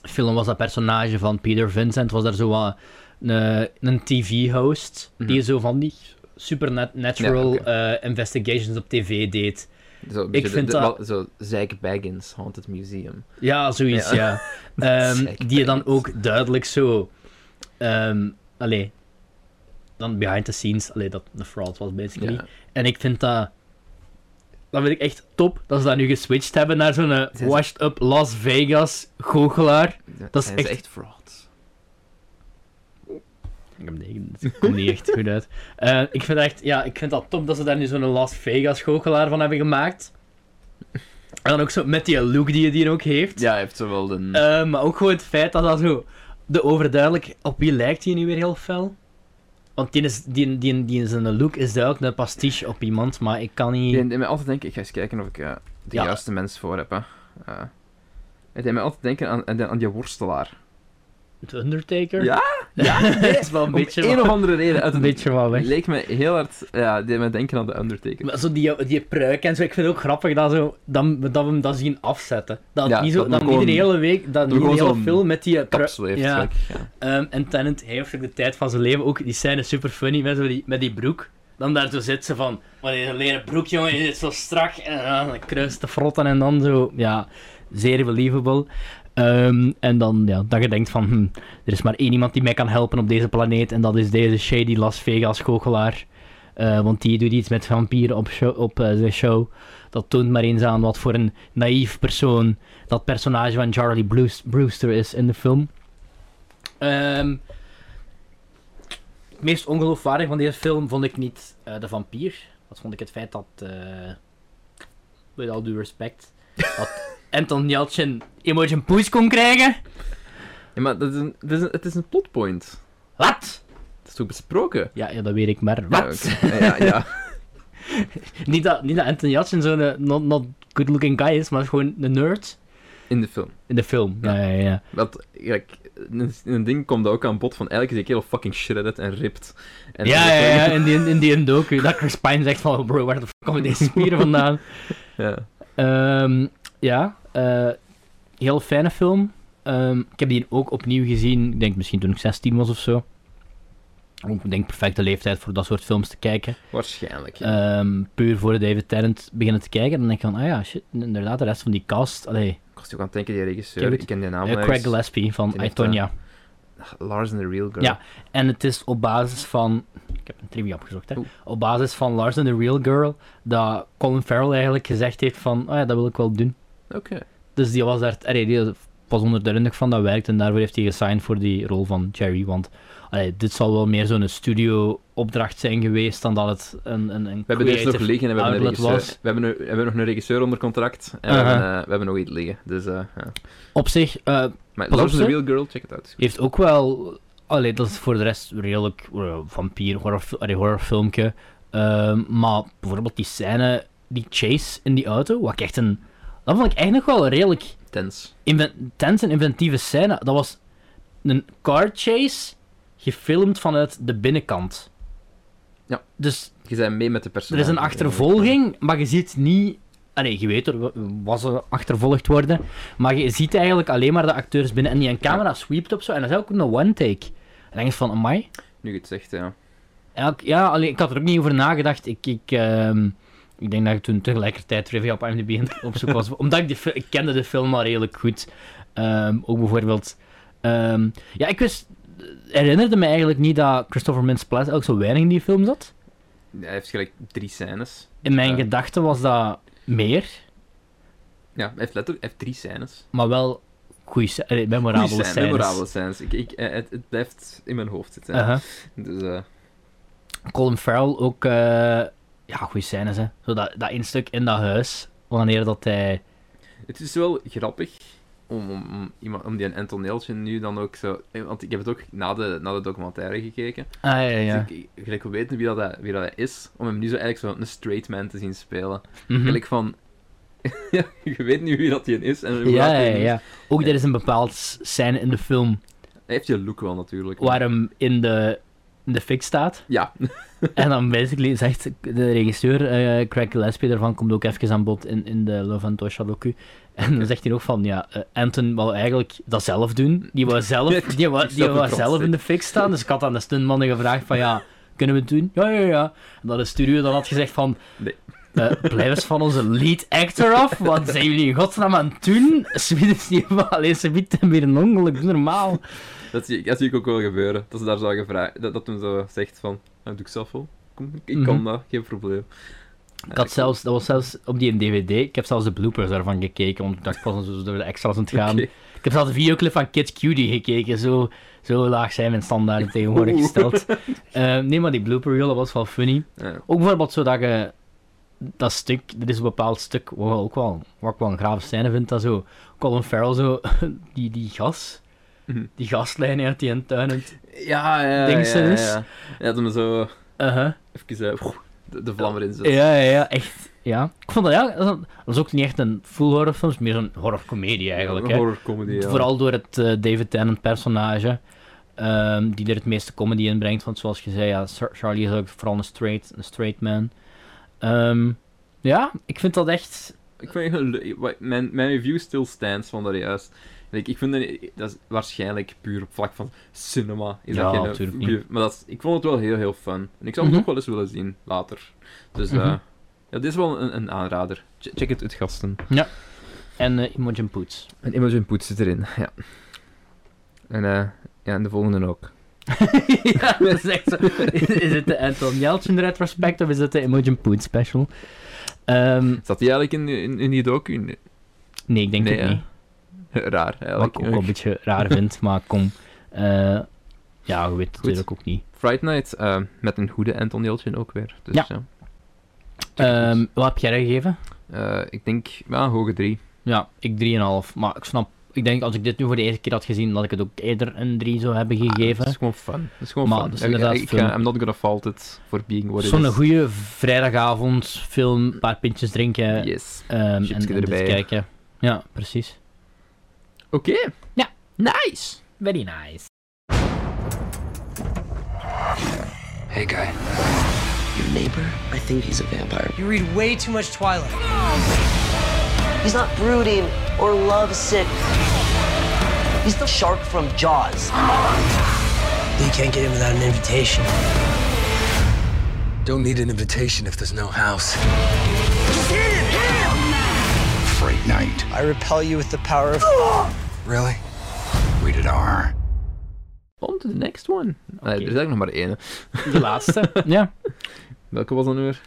film was dat personage van Peter Vincent, was daar zo wat een, een TV-host, Mhm. die zo van die supernatural Ja, eh, investigations op tv deed. zo, een beetje vind de, dat- Zo, Zack Baggins, Haunted Museum. Ja, zoiets, ja. Ja. Ehm, die je dan ook duidelijk zo... ehm allee, dan behind the scenes, allee, dat de fraud was, basically. Ja. En ik vind dat dat vind ik echt top, dat ze dat nu geswitcht hebben naar zo'n eh, washed-up Las Vegas goochelaar. Dat is echt- echt frauds. Ik heb nee, het komt niet echt goed uit. Eh, ik vind echt, ja, ik vind dat top dat ze daar nu zo'n Las Vegas goochelaar van hebben gemaakt. En dan ook zo met die look die je die ook heeft. Ja, hij heeft zowel de... Eh, maar ook gewoon het feit dat dat zo... De overduidelijk... Op wie lijkt hij nu weer heel fel? Want die, is, die, die, die zijn look is duidelijk een pastiche op iemand, maar ik kan niet... Deed mij altijd denken, ik ga eens kijken of ik eh, de Ja. juiste mens voor heb. Hè. Het deed mij altijd denken aan, aan die worstelaar. De Undertaker? Ja? Ja, dat is wel een Om beetje... een wat- of andere reden. Uit een beetje wat weg. leek me heel hard... Ja, die mij denken aan de Undertaker. Maar zo die, die pruik en zo, ik vind het ook grappig dat, zo, dat, dat we hem dat zien afzetten. Dat, Ja, niet, zo, dat niet de hele week, dat niet de gewoon hele film met die pruik. Ja. Ehm, en Tennant hij heeft ook de tijd van zijn leven, ook die scène is super funny met, zo die, met die broek. Dan daar zo zit ze van, wanneer een leren broek, jongen, je zit zo strak en dan kruist te frotten en dan zo, ja, zeer believable. Ehm, en dan, ja, dat je denkt van, hm, er is maar één iemand die mij kan helpen op deze planeet en dat is deze shady Las Vegas goochelaar. Eh, want die doet iets met vampieren op, show, op eh, zijn show. Dat toont maar eens aan wat voor een naïef persoon dat personage van Charlie Brewster is in de film. Ehm, het meest ongeloofwaardig van deze film vond ik niet eh, de vampier. Dat vond ik het feit dat, with all due respect, dat Anton Yelchin Imogen Poes kon krijgen. Ja, maar dat is een, dat is een, het is een plotpoint. Wat? Dat is toch besproken? Ja, ja, dat weet ik, maar Ja, wat? ja, ja. niet, dat, niet dat Anton Yelchin zo'n eh, not, not good looking guy is, maar gewoon een nerd In de film. in de film. Ja, ja, ja. Want, kijk, in een ding komt dat ook aan bod van eigenlijk is die kerel fucking shredded en ripped. En Ja, ja, ja, in die, in die docu. Dat Chris Pine zegt van, oh, bro, waar de fuck komen deze spieren vandaan? ja. Ehm, ja, eh, heel fijne film. Ehm, ik heb die ook opnieuw gezien, ik denk misschien toen ik 16 was of zo. Ik denk perfecte leeftijd voor dat soort films te kijken. Waarschijnlijk. Ja. Ehm, puur voor David Tennant beginnen te kijken. Dan denk ik van, ah ja, shit, inderdaad, de rest van die cast. Allee, ik was ook aan het denken, die regisseur, Ik ken die naam eh, nergens. Craig Gillespie van heeft, Itonia. Lars and the Real Girl. Ja. En het is op basis van. Ik heb een trivia opgezocht, hè. Oeh. Op basis van Lars and the Real Girl. Dat Colin Farrell eigenlijk gezegd heeft van. Ah ja, dat wil ik wel doen. Oké. Dus die was daar. allee, die was onder de indruk van dat werkt. En daarvoor heeft hij gesigned voor die rol van Jerry. Want allee, dit zal wel meer zo'n studio-opdracht zijn geweest. dan dat het een. een, een We hebben eerst nog liggen en we hebben, een regisseur, was. we, hebben nu, we hebben nog een regisseur onder contract. En we, hebben, eh, we hebben nog iets liggen. Dus, eh ja. Op zich. eh, Maar and the. Real Girl, check het uit. heeft ook wel. Allee, dat is voor de rest redelijk uh, vampier, horror, horrorfilmpje. Ehm, maar bijvoorbeeld die scène, die chase in die auto, wat ik echt een. Dat vond ik eigenlijk nog wel redelijk Tens. tense en inventieve scène. Dat was een car chase, gefilmd vanuit de binnenkant. Ja. Dus Je bent mee met de er personage. is een achtervolging, maar je ziet niet. Allee, je weet, er wa- was er achtervolgd worden. Maar je ziet eigenlijk alleen maar de acteurs binnen. En die een camera sweept op zo. En dat is ook een one-take. En denk je van, amai. Nu je het zegt, ja. Ja, alleen, ik had er ook niet over nagedacht. Ik, ik, ehm, ik denk dat ik toen tegelijkertijd trivia op IMDb het opzoeken was. omdat ik, de, ik kende de film al redelijk goed. Ehm, ook bijvoorbeeld... ehm, ja, ik wist... herinnerde me eigenlijk niet dat Christopher Mintz-Plasse ook zo weinig in die film zat. Hij heeft gelijk drie scènes. In mijn Ja. gedachten was dat meer, Ja, hij heeft letterlijk hij heeft drie scènes. maar wel goede, memorabele Goeie scènes, scènes. memorabele scènes. Ik, ik, eh, het, het blijft in mijn hoofd zitten. Dus, eh, Colin Farrell ook... ja, goede scènes, hè. Zo dat, dat één stuk in dat huis, wanneer dat hij... Het is wel grappig om, om, om, iemand, om die Anton Yelchin nu dan ook zo... eh, Want ik heb het ook na de, na de documentaire gekeken. Ah, ja, ja. Dus ik, wil weten wie dat, wie dat is, om hem nu zo eigenlijk zo een straight man te zien spelen. Mhm. Gelijk van... ja, je weet nu wie dat hij is en hoe Ja, ja, ja. Ook er is een bepaald scène in de film Hij heeft je look wel natuurlijk. waar hem in de, in de fik staat. Ja. En dan basically zegt de regisseur, eh, Craig Gillespie, daarvan komt ook even aan bod in, in de Love and Tosha docu. En dan zegt hij ook van, ja, eh, Anton wou eigenlijk dat zelf doen. Die wou zelf, die wou, die zelf in de fik staan. Dus ik had aan de stuntmannen gevraagd van, ja, kunnen we het doen? Ja, ja, ja. En dat de studio dan had gezegd van... Nee. eh, blijf eens van onze lead actor af, wat zijn jullie in godsnaam aan het doen? Sweden is niet alleen ze biedt hem weer een ongeluk, normaal. Dat zie, ik- dat zie ik ook wel gebeuren. Dat ze daar zou gevraagd... Dat, dat hem zo zegt van... Nou, doe ik zelf wel. Kom, ik Mhm. kan dat, geen probleem. Ik had zelfs, dat was zelfs op die DVD, ik heb zelfs de bloopers daarvan gekeken, want ik dacht pas zo door de extra's aan het gaan. Ik heb zelfs de videoclip van Kids Cutie gekeken, zo, zo laag zijn mijn standaarden tegenwoordig gesteld. Eh, nee, maar die blooper reel, dat was wel funny. Ja. Ook bijvoorbeeld zo dat je dat stuk, er is een bepaald stuk wat, ook wel, wat ik wel een grave scène vind, dat zo Colin Farrell zo, die, die gas, Mhm. Die gaslijn uit die en Ja, ja, ja, ja, is. ja. Ja, dat hem zo Uh-huh. even eh, de, de vlam erin zet. Ja, ja, ja, echt. Ja. Ik vond dat, ja, dat is- ook niet echt een full horrorfilm, het is meer zo'n horrorcomedie eigenlijk. Een Hè. horror comedy, ja. Vooral door het eh, David Tennant personage, ehm, die er het meeste comedy in brengt. Want zoals je zei, ja, Char- Charlie is ook vooral een straight, een straight man. Ehm, ja, ik vind dat echt... Ik vind mijn, mijn review still stands van dat juist. Like, ik vind dat, dat is waarschijnlijk puur op vlak van cinema. Is Ja, dat geen niet. Maar dat is, ik vond het wel heel, heel fun. En ik zou het Mhm. ook wel eens willen zien, later. Dus eh Mhm. ja, dit is wel een, een aanrader. Che- Check het uit, gasten. En eh Imogen Poots. En Imogen Poots zit erin, ja. En, eh, ja, en de volgende ook. ja, dat is echt zo. Is, is het de Anton Yelchin retrospect of is het de Imogen Poots special? Ehm, Zat die eigenlijk in, in, in die docu? Nee. nee, ik denk Nee, het niet. Raar, Wat ik ook wel een beetje raar vind, maar kom. eh, ja, weet het natuurlijk ook niet. Fright Night, eh, met een goede Anton Yelchin ook weer. Dus, Ja. Ehm, wat heb jij er gegeven? Eh, ik denk, ja, hoge drie. Ja, ik 3,5. Maar ik snap, ik denk als ik dit nu voor de eerste keer had gezien, dat ik het ook eerder een 3 zou hebben gegeven. Het is gewoon fun. Het is gewoon Maar fun. is Ik- inderdaad ik. I'm not gonna fault it for being what it Zo'n goede vrijdagavond film, een paar pintjes drinken Yes. ehm, en, en kijken. Ja, precies. Oké. Ja. Nice. Very nice. Hey, guy. Your neighbor? I think he's a vampire. You read way too much Twilight. He's not brooding or lovesick. He's the shark from Jaws. You can't get in without an invitation. Don't need an invitation if there's no house. Fright Night. I repel you with the power of. Really? Rated R. On to the next one. Nee, er is eigenlijk nog maar één. hè. De laatste. ja. Welke was dat nu weer?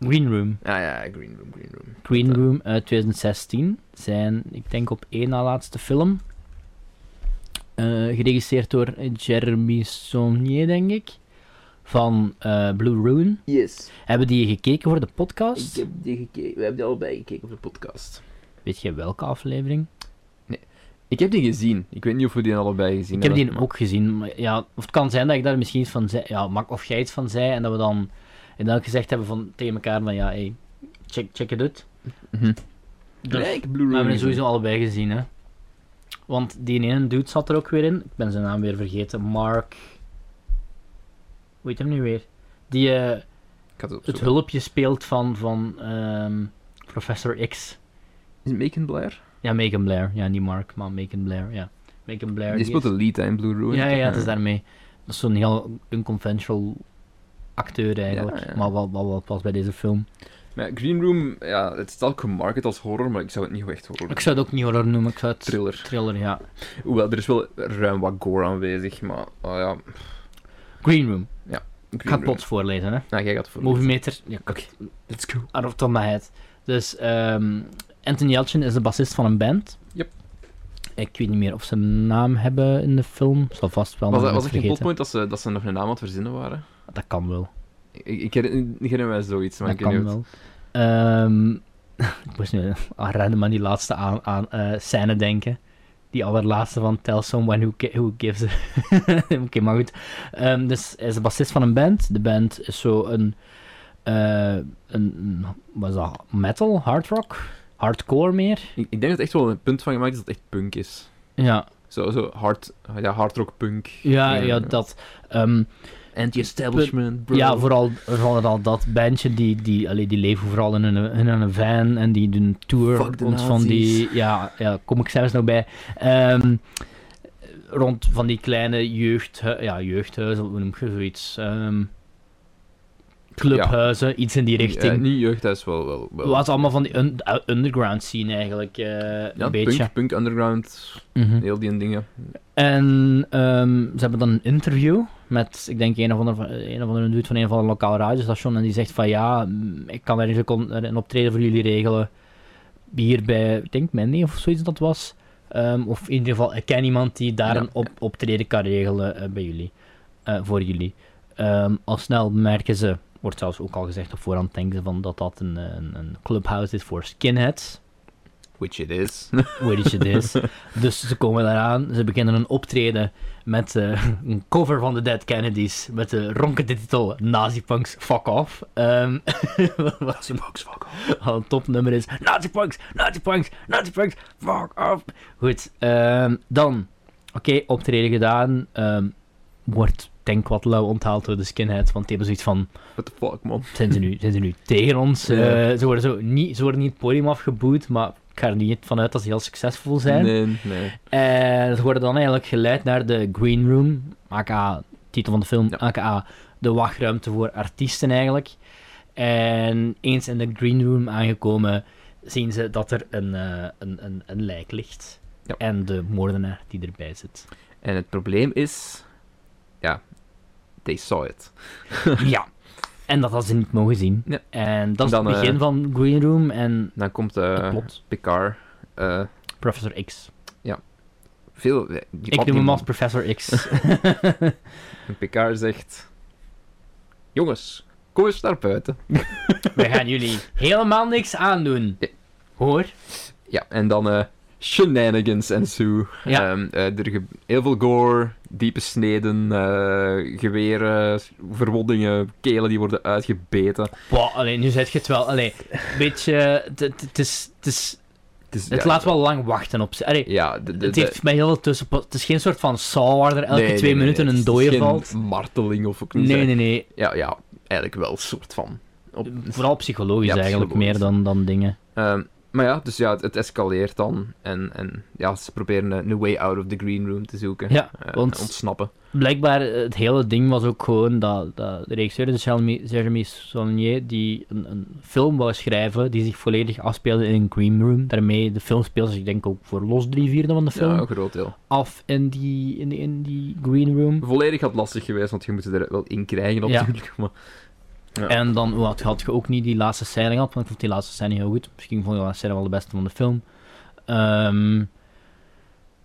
Green Room. Ah ja, Green Room, Green Room. Green Room uit 2016. Zijn, ik denk, op één na laatste film. Eh, geregisseerd door Jeremy Saunier, denk ik. Van eh, Blue Ruin. Yes. Hebben die gekeken voor de podcast? Ik heb die gekeken. We hebben die allebei gekeken op de podcast. Weet je welke aflevering? Ik heb die gezien. Ik weet niet of we die allebei gezien Ik heb hebben. die ook gezien. Maar ja, of het kan zijn dat ik daar misschien iets van zei. Ja, mak- of jij iets van zei. En dat we dan en dan gezegd hebben van, tegen elkaar van ja, hey, check, check it out. Mhm. Dus Nee, ik heb Blue we hebben er sowieso allebei gezien, hè. Want die ene dude zat er ook weer in. Ik ben zijn naam weer vergeten. Mark... Hoe heet hem nu weer? Die eh, Ik had het het hulpje speelt van, van ehm, Professor X. Is het Macon Blair? Ja, Megan Blair. Ja, niet Mark, maar Megan Blair. Ja, Megan Blair. Die speelt is- de lead in Blue Ruin. Ja, ja, ja, het is daarmee. Dat is zo'n heel unconventional acteur eigenlijk. Ja, ja. Maar wat, wat, wat past bij deze film. Maar Green Room, ja, het staat ook gemarket als horror, maar ik zou het niet echt horror Ik zou het ook niet horror noemen. Ik zou het Thriller. thriller, ja. Hoewel, er is wel ruim wat gore aanwezig, maar oh ja. Green Room. Green Ik ga het plots voorlezen, hè. Nou, jij gaat voor. Movie Meter. Ja, Oké, let's go. out of the top of my head. Dus ehm Anthony Yelchin is de bassist van een band. Yep. Ik weet niet meer of ze een naam hebben in de film. Zal vast wel. Was, was het geen plotpoint dat ze, dat ze nog een naam aan het verzinnen waren? Dat kan wel. Ik, ik herinner, mij zoiets, maar dat ik kan wel. Ehm, ik moest nu aan random aan die laatste aan, aan, eh, scène denken. Die allerlaatste van Tell Someone Who, who Gives a... Oké, maar goed. Ehm, dus hij is de bassist van een band. De band is zo een... een, een wat is dat? Metal? Hard rock? Hardcore meer? Ik, ik denk dat het echt wel een punt van gemaakt is dat het echt punk is. Ja, Zo, zo hard, ja, hard rock punk. ja, ja dat... ehm, Anti-establishment, bro. Ja, vooral, vooral dat bandje, die, die, allee, die leven vooral in een, in een van en die doen tour rond van die... Ja, ja, kom ik zelfs nog bij. Ehm, rond van die kleine jeugd, ja, jeugdhuizen, hoe noem je zoiets? Ehm, clubhuizen, iets in die richting. Niet jeugdhuis, wel. wel, wel. Wat allemaal van die un- uh, underground scene eigenlijk, Ja, een beetje. punk, punk underground, Mhm. heel die dingen. En ehm, ze hebben dan een interview met, ik denk, een of andere, een of andere dude van een of ander lokaal radiostation. En die zegt van ja, mm, ik kan er een, optreden voor jullie regelen. Hier bij, ik denk Mandy of zoiets dat was. Ehm, of in ieder geval, ik ken iemand die daar Ja, een op, optreden kan regelen eh, bij jullie. eh, voor jullie. Ehm, al snel merken ze, wordt zelfs ook al gezegd op voorhand, denken van dat dat een, een, een clubhouse is voor skinheads. Which it is. Which it is. dus ze komen daaraan, ze beginnen een optreden met eh, een cover van de Dead Kennedys met de ronkende titel Nazi-punks fuck off. Ehm wat fuck al een topnummer is. Nazi-punks, Nazi-punks, Nazi-punks, fuck off. Goed, ehm, dan, oké, optreden gedaan. ehm, wordt denk wat lauw onthaald door de skinheads, want die hebben zoiets van, What the fuck, man. zijn ze nu, zijn ze nu tegen ons? Eh, ze, worden zo niet, ze worden niet het podium afgeboet, maar ik ga er niet vanuit dat ze heel succesvol zijn. Nee, nee. En ze worden dan eigenlijk geleid naar de Green Room, aka, titel van de film, Ja. aka de wachtruimte voor artiesten eigenlijk. En eens in de Green Room aangekomen, zien ze dat er een, eh, een, een, een lijk ligt. Ja. En de moordenaar die erbij zit. En het probleem is... Ja, they saw it. ja. En dat hadden ze niet mogen zien. Ja. En dat is Dan, het begin eh, van Green Room en Dan komt eh plot. Picard. eh, Professor X. veel... die Ik noem hem als Professor X. En Picard zegt... Jongens, kom eens naar buiten. We gaan jullie helemaal niks aandoen. Ja. Hoor. Ja, en dan shenanigans en zo. Ja. Ehm, eh, er heel veel gore, diepe sneden, eh, geweren, verwondingen, kelen die worden uitgebeten. Wow, alleen nu zet je het wel. Allee, een beetje. Het- is. Het, is, Het, is, het ja, laat wel lang wachten op zich. Ja, de, de, het heeft mij heel veel tussen. Het is geen soort van saw waar er elke nee, twee nee, minuten een dooie geen valt. marteling of ook Nee, nee, nee. Ja, ja, eigenlijk wel, een soort van. Op, Vooral psychologisch Ja, eigenlijk psychologisch. meer dan, dan dingen. Ehm, maar ja, dus ja, het, het escaleert dan. En, en ja, ze proberen een, een way out of the green room te zoeken. Ja, want- ontsnappen. Blijkbaar, eh, het hele ding was ook gewoon dat, dat de regisseur, dus Jeremy, Saulnier, die een, een film wou schrijven die zich volledig afspeelde in een green room. Daarmee, de film speelde zich denk ik ook voor los drie vierde van de film Ja, een groot deel. af in die, in, die, in die green room. Volledig had lastig geweest, want je moet er wel in krijgen Ja. natuurlijk. Maar, Ja. En dan wat, had je ook niet die laatste scène gehad, want ik vond die laatste scène heel goed. Misschien vond ik die laatste scène wel de beste van de film. Ehm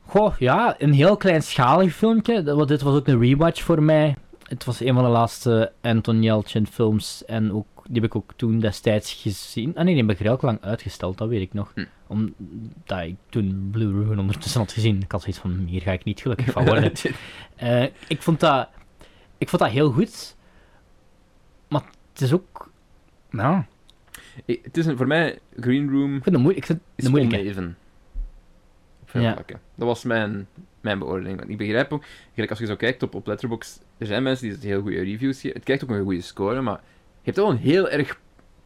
goh, ja, een heel kleinschalig filmpje. Dat, dit was ook een rewatch voor mij. Het was een van de laatste Anton Yelchin films en ook, die heb ik ook toen destijds gezien. Ah nee, die heb ik heel lang uitgesteld, dat weet ik nog. Hm. Omdat ik toen Blue Ruin ondertussen had gezien. Ik had zoiets van, hier ga ik niet gelukkig van worden. Eh, ik, vond dat, ik vond dat heel goed. Het is ook... Nou, het is een, voor mij, Green Room ik vind het moeilijk. Ik vind het is moeilijk. oneven. Ja. vlakken. Dat was mijn, mijn beoordeling. Want ik begrijp ook, gelijk als je zo kijkt op, op Letterboxd, er zijn mensen die het heel goede reviews geven. Het krijgt ook een goede score, maar je hebt wel een heel erg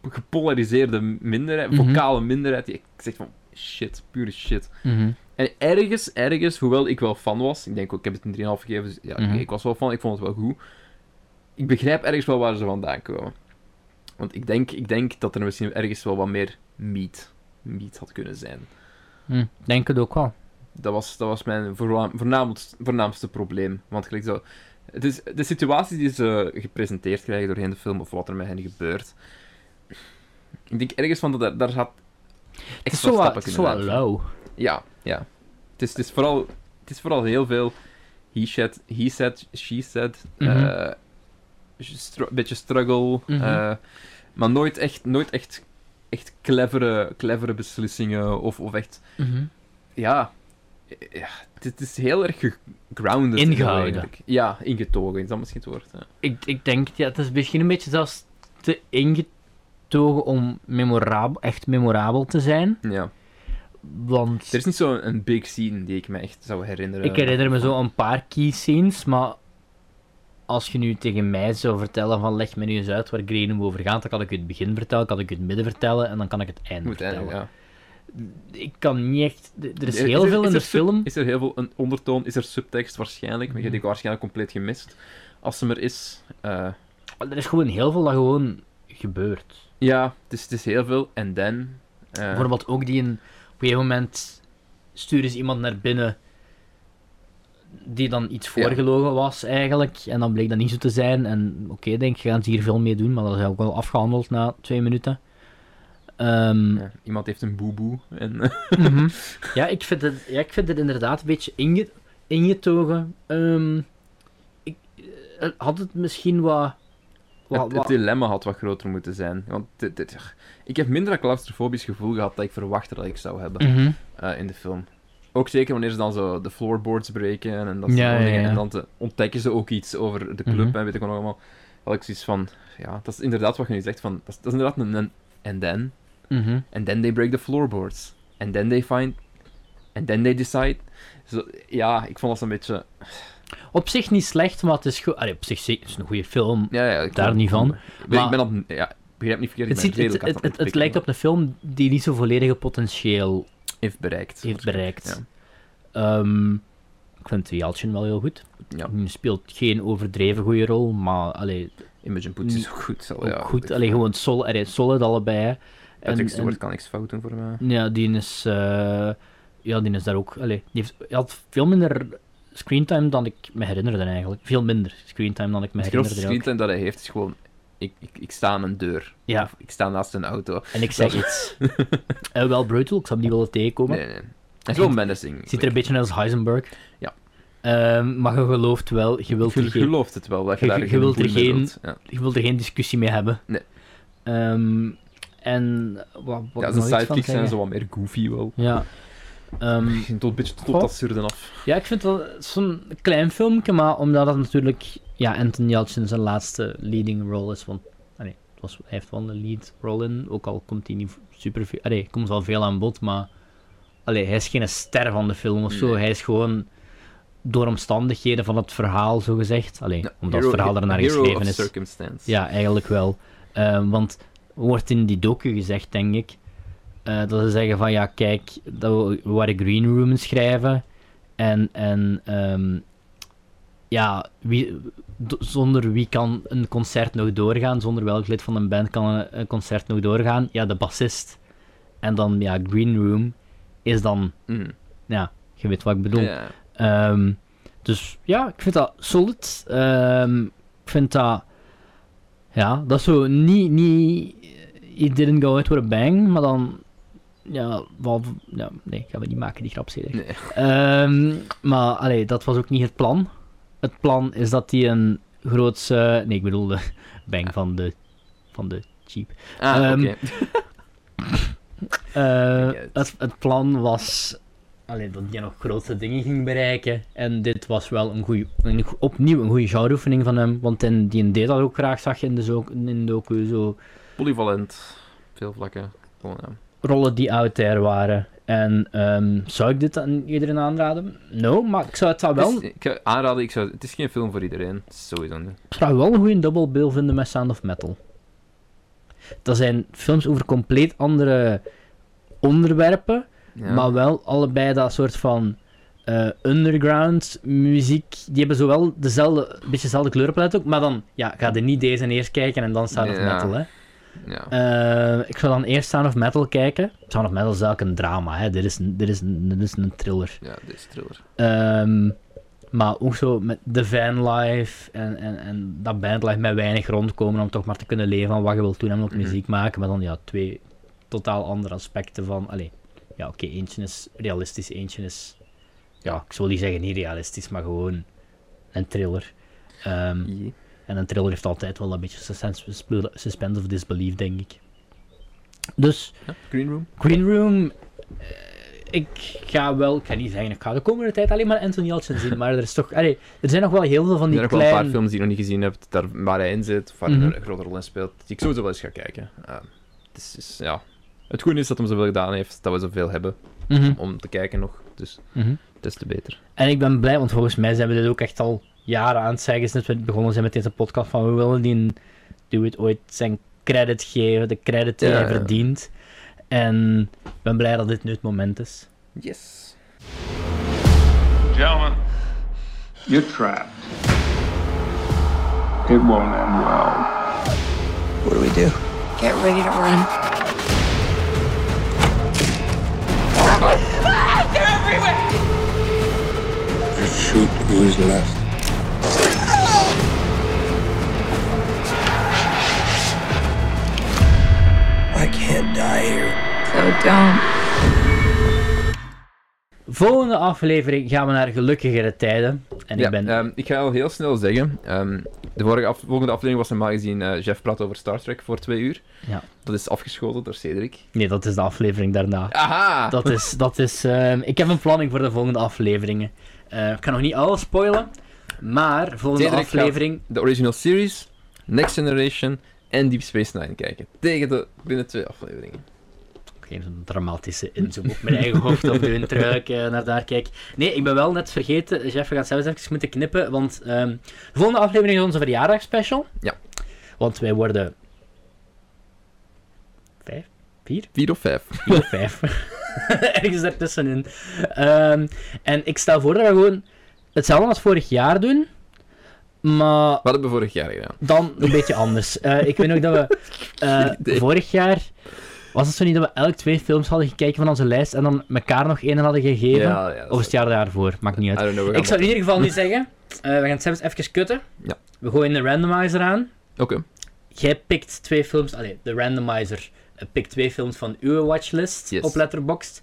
gepolariseerde minderheid, Mhm. vocale minderheid, die zegt van, shit, pure shit. Mhm. En ergens, ergens, hoewel ik wel fan was, ik denk ook, ik heb het een 3,5 gegeven, dus ja, Mhm. ik was wel fan, ik vond het wel goed. Ik begrijp ergens wel waar ze vandaan komen. Want ik denk, ik denk dat er misschien ergens wel wat meer meat, meat had kunnen zijn. Hm, denk het ook wel. Dat was, dat was mijn voornaam, voornaamst- voornaamste probleem. Want gelijk zo, is, de situaties die ze gepresenteerd krijgen doorheen de film, of wat er met hen gebeurt. Ik denk ergens van dat daar, daar gaat Het is zo uitvoeren. lauw. Ja, ja. Het is, het is, vooral, het is vooral heel veel he said, he said she said. Mhm. eh, stru- beetje struggle. Eh, maar nooit echt, nooit echt, echt clevere, clevere beslissingen. Of, of echt, Mhm. ja... ja het is heel erg grounded. in Ingehouden. eigenlijk. Ja, ingetogen is dat misschien het woord. Ja. Ik, ik denk, ja, het is misschien een beetje zelfs te ingetogen om memorabel, echt memorabel te zijn. ja. Want Er is niet zo'n een big scene die ik me echt zou herinneren. ik herinner me zo een paar key scenes, maar als je nu tegen mij zou vertellen van leg me nu eens uit waar Green Room over gaat, dan kan ik het begin vertellen, kan ik het midden vertellen en dan kan ik het einde Moet vertellen. ja. Ik kan niet echt... Er is heel er- veel in de sub- film. Is er heel veel een ondertoon? Is er subtekst waarschijnlijk? Maar je Mhm. hebt die waarschijnlijk compleet gemist. Als ze er is. eh, Er is gewoon heel veel dat gewoon gebeurt. ja, het is, het is heel veel. En dan. eh, Bijvoorbeeld ook die. Op een gegeven moment sturen ze iemand naar binnen die dan iets Ja. voorgelogen was eigenlijk. En dan bleek dat niet zo te zijn. En oké, denk ik, gaan ze hier veel mee doen. Maar dat is ook wel afgehandeld na twee minuten. Ehm, Ja, iemand heeft een boeboe. En, mhm. ja, ik vind het, ja, ik vind het inderdaad een beetje inge, ingetogen. Ehm, ik, eh, had het misschien wat... wat, het, het wat dilemma had wat groter moeten zijn. Want dit, dit- ik heb minder een claustrofobisch gevoel gehad dat ik verwachtte dat ik zou hebben Mhm. eh, in de film. Ook zeker wanneer ze dan zo de floorboards breken en dat soort Ja, dingen. En dan te- ontdekken ze ook iets over de club Mhm. en weet ik wat nog allemaal. Had ik zoiets van, ja, dat is inderdaad wat je nu zegt. Van, dat, is, dat is inderdaad een, een and then. Mhm. And then they break the floorboards. And then they find... And then they decide... Zo, ja, ik vond dat zo'n beetje... Op zich niet slecht, maar het is goed. Op zich het is een goede film. Ja, ja, ik Daar vond- niet van. Ik ben, Maar- ik ben dat... Ja, begrijp niet verkeerd. ik Het, ziet, het, het, het lijkt op een film die niet zo volledige potentieel Heeft bereikt. heeft bereikt. Ja. Ehm, ik vind Yalchin wel heel goed. Ja. Hij speelt geen overdreven goede rol, maar allee, Imogen Poots is ook goed. Ook ja, goed. Allee, gewoon sol, allee, solid allebei. Patrick En- Stewart en- kan niks fout doen voor mij. Ja, die is, eh, ja, die is daar ook. Allee, die heeft, hij had veel minder screentime dan ik me herinnerde eigenlijk. Veel minder screentime dan ik me Het herinnerde. ook. screentime dat hij heeft is gewoon... Ik, ik, ik sta aan een deur. Ja. Of ik sta naast een auto. En ik zeg Dat- iets. Eh, wel brutal, ik zou hem niet willen tegenkomen. Nee, nee. Hij is wel menacing. Ziet er een beetje uit als Heisenberg. Ja. Ehm, maar je gelooft wel, je wilt Je er geen, gelooft het wel, dat je je- daar je geen wilt er geen-. Ja. je wilt er geen discussie mee hebben. Nee. Ehm, en wat, wat Ja, zijn sidekicks zijn zo wat meer goofy wel. Ja. Begint tot een beetje tot dat absurde af. ja, ik vind dat zo'n klein filmpje, maar omdat het natuurlijk ja, Anton Yelchin zijn laatste leading role is. Want allee, het was, hij heeft wel een lead role in, ook al komt hij niet super veel. Allee, komt wel veel aan bod, maar allee, hij is geen ster van de film of zo. Nee. Hij is gewoon door omstandigheden van het verhaal, zo gezegd. Allee, Ja, omdat hero- het verhaal daarnaar hero geschreven is. Ja, eigenlijk wel. Ehm, want wordt in die docu gezegd, denk ik, eh, dat ze zeggen van ja, kijk, dat we, we waren Green Room schrijven en, en ehm, ja, wie, zonder wie kan een concert nog doorgaan, zonder welk lid van een band kan een, een concert nog doorgaan? Ja, de bassist. En dan, ja, Green Room is dan, Mm. ja, je weet wat ik bedoel. Ehm, dus ja, ik vind dat solid. Ehm, ik vind dat... Ja, dat is zo niet... niet it didn't go out with a bang, maar dan... Ja, wel... Ja, nee, gaan we niet maken, die grap zeker. Nee. Ehm, maar, allee, dat was ook niet het plan. Het plan is dat hij een grootse... Nee, ik bedoel de bang van de... Van de Jeep. Ah, Ehm, oké. Eh, het, het plan was allee, dat hij nog grote dingen ging bereiken. En dit was wel een goeie, een, opnieuw een goede genreoefening van hem. Want in, die deed dat ook graag, zag je in de, zo, in de docu. Zo Polyvalent. Veel vlakken. Gewoon, ja. Rollen die out there waren. En ehm, zou ik dit aan iedereen aanraden? No, maar ik zou het wel, Het is- ik zou aanraden, ik zou, het is geen film voor iedereen. Sowieso niet. ik zou wel een goede bill vinden met Sound of Metal. Dat zijn films over compleet andere onderwerpen. Ja. Maar wel allebei dat soort van eh, underground muziek. Die hebben zowel dezelfde, een beetje dezelfde kleurenpalet ook. Maar dan ja, ga je niet deze eerst kijken en dan Sound of Ja. Metal. Hè. Ja. Eh, ik zou dan eerst Sound of Metal kijken. Sound of Metal is eigenlijk een drama. Hè. Dit, is een, dit, is dit is een thriller. ja, dit is thriller. Ehm, maar ook zo met de vanlife en, en, en dat bandlife met weinig rondkomen om toch maar te kunnen leven van wat je wilt doen en ook Mhm. muziek maken. Maar dan ja, twee totaal andere aspecten van... Allee, ja oké, eentje is realistisch, eentje is... Ja, ik zou niet zeggen niet realistisch, maar gewoon een thriller. Ehm. En een thriller heeft altijd wel een beetje suspense, of disbelief, denk ik. Dus, Ja, Green Room. Green Room. eh, ik ga wel, ik ga niet zeggen, ik ga de komende tijd alleen maar Anthony Yelchin zien, maar er is toch, allee, er zijn nog wel heel veel van Er die zijn nog wel een paar kleine... films die je nog niet gezien hebt, daar, waar hij in zit, of waar hij een grote rol in speelt, die ik sowieso wel eens ga kijken. Uh, is- ja. het goede is dat hij zoveel gedaan heeft, dat we zoveel hebben Mhm, om te kijken nog. Dus mhm. des te beter. En ik ben blij, want volgens mij zijn we dit ook echt al jaren aan het zeggen, sinds we begonnen zijn met deze podcast, van we willen die It ooit zijn credit geven, de credit die Ja, hij ja. verdient. En ik ben blij dat dit nu het moment is. Yes. Gentlemen, you're trapped. It won't end well. What do we do? Get ready to run. Just shoot Who's left? I can't die here. So don't. Volgende aflevering gaan we naar gelukkigere tijden. En Ja, ik ben... ehm, ik ga al heel snel zeggen. ehm, de vorige af- volgende aflevering was normaal gezien eh, Jeff praat over Star Trek voor twee uur. Ja. Dat is afgeschoten door Cedric. Nee, dat is de aflevering daarna. Aha! Dat is... Dat is ehm, ik heb een planning voor de volgende afleveringen. Eh, ik kan nog niet alles spoilen. Maar, volgende aflevering... de original series, Next Generation en Deep Space Nine kijken. Tegen de binnen twee afleveringen. Geen zo'n dramatische inzoom op mijn eigen hoofd of doen terwijl ik eh, naar daar kijk. Nee, ik ben wel net vergeten. Jeff, we gaan zelfs even moeten knippen. Want ehm, de volgende aflevering is onze verjaardagsspecial. Ja. Want wij worden. Vijf? Vier? Vier of vijf. Vier of vijf. Ergens daartussenin. Ehm, en ik stel voor dat we gewoon hetzelfde als vorig jaar doen. Maar Wat hebben we vorig jaar gedaan? dan een beetje anders. Eh, ik weet nog dat we eh, vorig jaar. Was het zo niet dat we elk twee films hadden gekeken van onze lijst en dan elkaar nog één hadden gegeven? Ja, ja, of is het jaar daarvoor? Maakt niet uit. know, Ik zou in ieder geval niet zeggen. eh, we gaan het zelfs even kutten. Ja. We gooien de randomizer aan. Oké. Jij pikt twee films. Allee, de randomizer pikt twee films van uw watchlist Yes. op Letterboxd.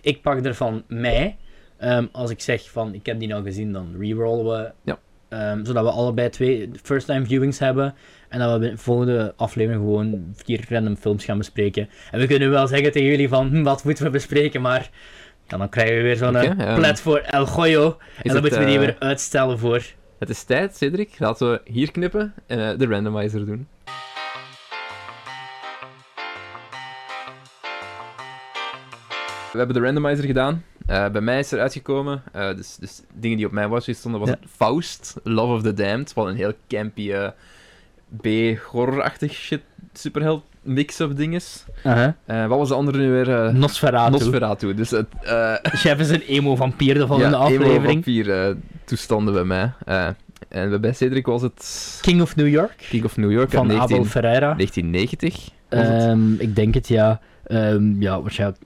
Ik pak er van mij. Ehm, als ik zeg van ik heb die nou gezien, dan rerollen we. Ja. Ehm, zodat we allebei twee first time viewings hebben. En dat we in de volgende aflevering gewoon vier random films gaan bespreken. En we kunnen wel zeggen tegen jullie van hm, wat moeten we bespreken, maar ja, dan krijgen we weer zo'n Oké, eh, voor El Goyo. En dan het, moeten we die eh, weer uitstellen voor. Het is tijd, Cedric. Laten we hier knippen en eh, de randomizer doen. We hebben de randomizer gedaan. Eh, bij mij is er uitgekomen, eh, dus, dus dingen die op mijn watchlist stonden, was Ja. het Faust, Love of the Damned, wat een heel campy eh, B-horror-achtig shit, superheld mix-up ding is. Uh-huh. Eh, wat was de andere nu weer? Nosferatu. Nosferatu. Dus het, Chef is een emo-vampier de volgende ja, aflevering. vampier eh, toestanden bij mij. En bij Cedric was het King of New York. King of New York Van uit 19 Abel Ferreira. 1990. was het? Ehm, ik denk het, ja. Ehm, ja, waarschijnlijk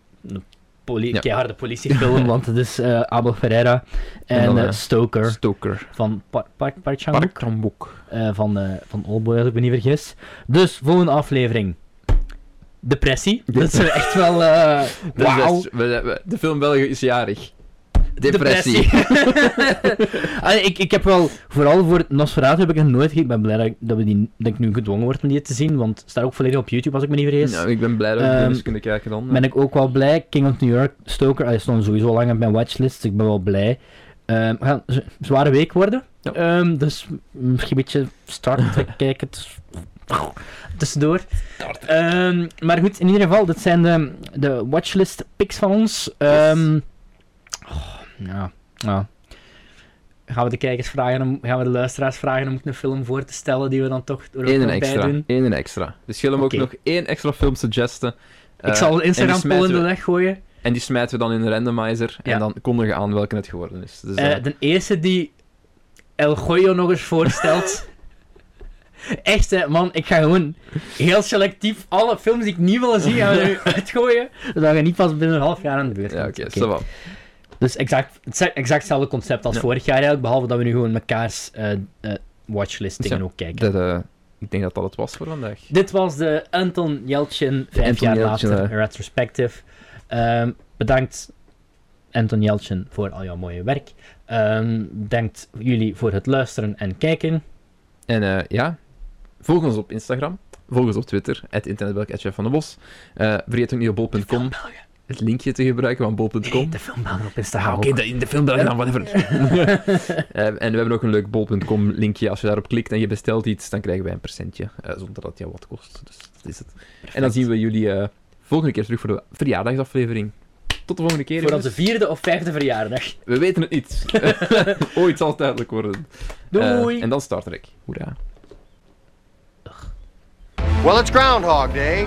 poli Ja. keiharde politiefilm, want het is eh, Abel Ferreira en, En dan, eh, eh, Stoker Stoker. van Par Par Park Park Chan-wook. eh, van, van Oldboy, als ik me niet vergis. Dus, volgende aflevering. Depressie. Dat is echt wel... Dus we- we- De film België is jarig. Depressie. Allee, ik, ik heb wel, vooral voor Nosferatu heb ik nog nooit. Ik ben blij dat ik, dat, we die, dat ik nu gedwongen word om die te zien, want het staat ook volledig op YouTube, als ik me niet vergis. Nou, ik ben blij dat we Ehm, die eens kunnen kijken dan. ben ik ook wel blij. King of New York, Stoker, hij stond sowieso lang op mijn watchlist, dus ik ben wel blij. Ehm het gaat een zware week worden, Ja. Ehm, dus misschien een beetje Star Trek kijken tus- tussendoor. Ehm, maar goed, in ieder geval, dit zijn de, de watchlist picks van ons. Ehm, oh, ja, ja. Gaan we de kijkers vragen, om, gaan we de luisteraars vragen om een film voor te stellen die we dan toch er ook Eén bij doen? Eén extra. Dus Gillem Oké. ook nog één extra film suggesten. Ik Eh, zal een die Instagram poll in de we- weg gooien. En die smijten we dan in de randomizer. Ja. En dan kondigen we aan welke het geworden is. Dus, Eh, eh, de eerste die El Goyo nog eens voorstelt. Echt, hè, man, ik ga gewoon heel selectief alle films die ik niet wil zien, gaan we nu uitgooien. Zodat je niet pas binnen een half jaar aan de beurt ja, oké. Ça va. Dus exact, exact hetzelfde concept als Ja. vorig jaar eigenlijk, behalve dat we nu gewoon mekaars eh eh watchlist dingen Ja, ook kijken. Dat, eh, ik denk dat dat het was voor vandaag. Dit was de Anton Yelchin, vijf Anton jaar later, retrospective. Ehm, bedankt Anton Yelchin voor al jouw mooie werk. Ehm, bedankt jullie voor het luisteren en kijken. En eh, ja, volg ons op Instagram. Volg ons op Twitter, het internetbelk, Chef van de Bos. Eh, vergeet ook niet op bol.com het linkje te gebruiken van bol.com. De filmbaan op Ah, Instagram. Oké, de, in de film dan, whatever. Eh, en we hebben ook een leuk bol.com linkje. Als je daarop klikt en je bestelt iets, dan krijgen wij een percentje. eh, zonder dat het jou wat kost. Dus dat is het. En dan zien we jullie eh, volgende keer terug voor de verjaardagsaflevering. Tot de volgende keer. Voor onze vierde of vijfde verjaardag. We weten het niet. Ooit zal het duidelijk worden. Doei! En dan Star Trek. Hoera. Well, it's Groundhog Day.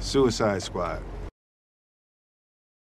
suicide squad?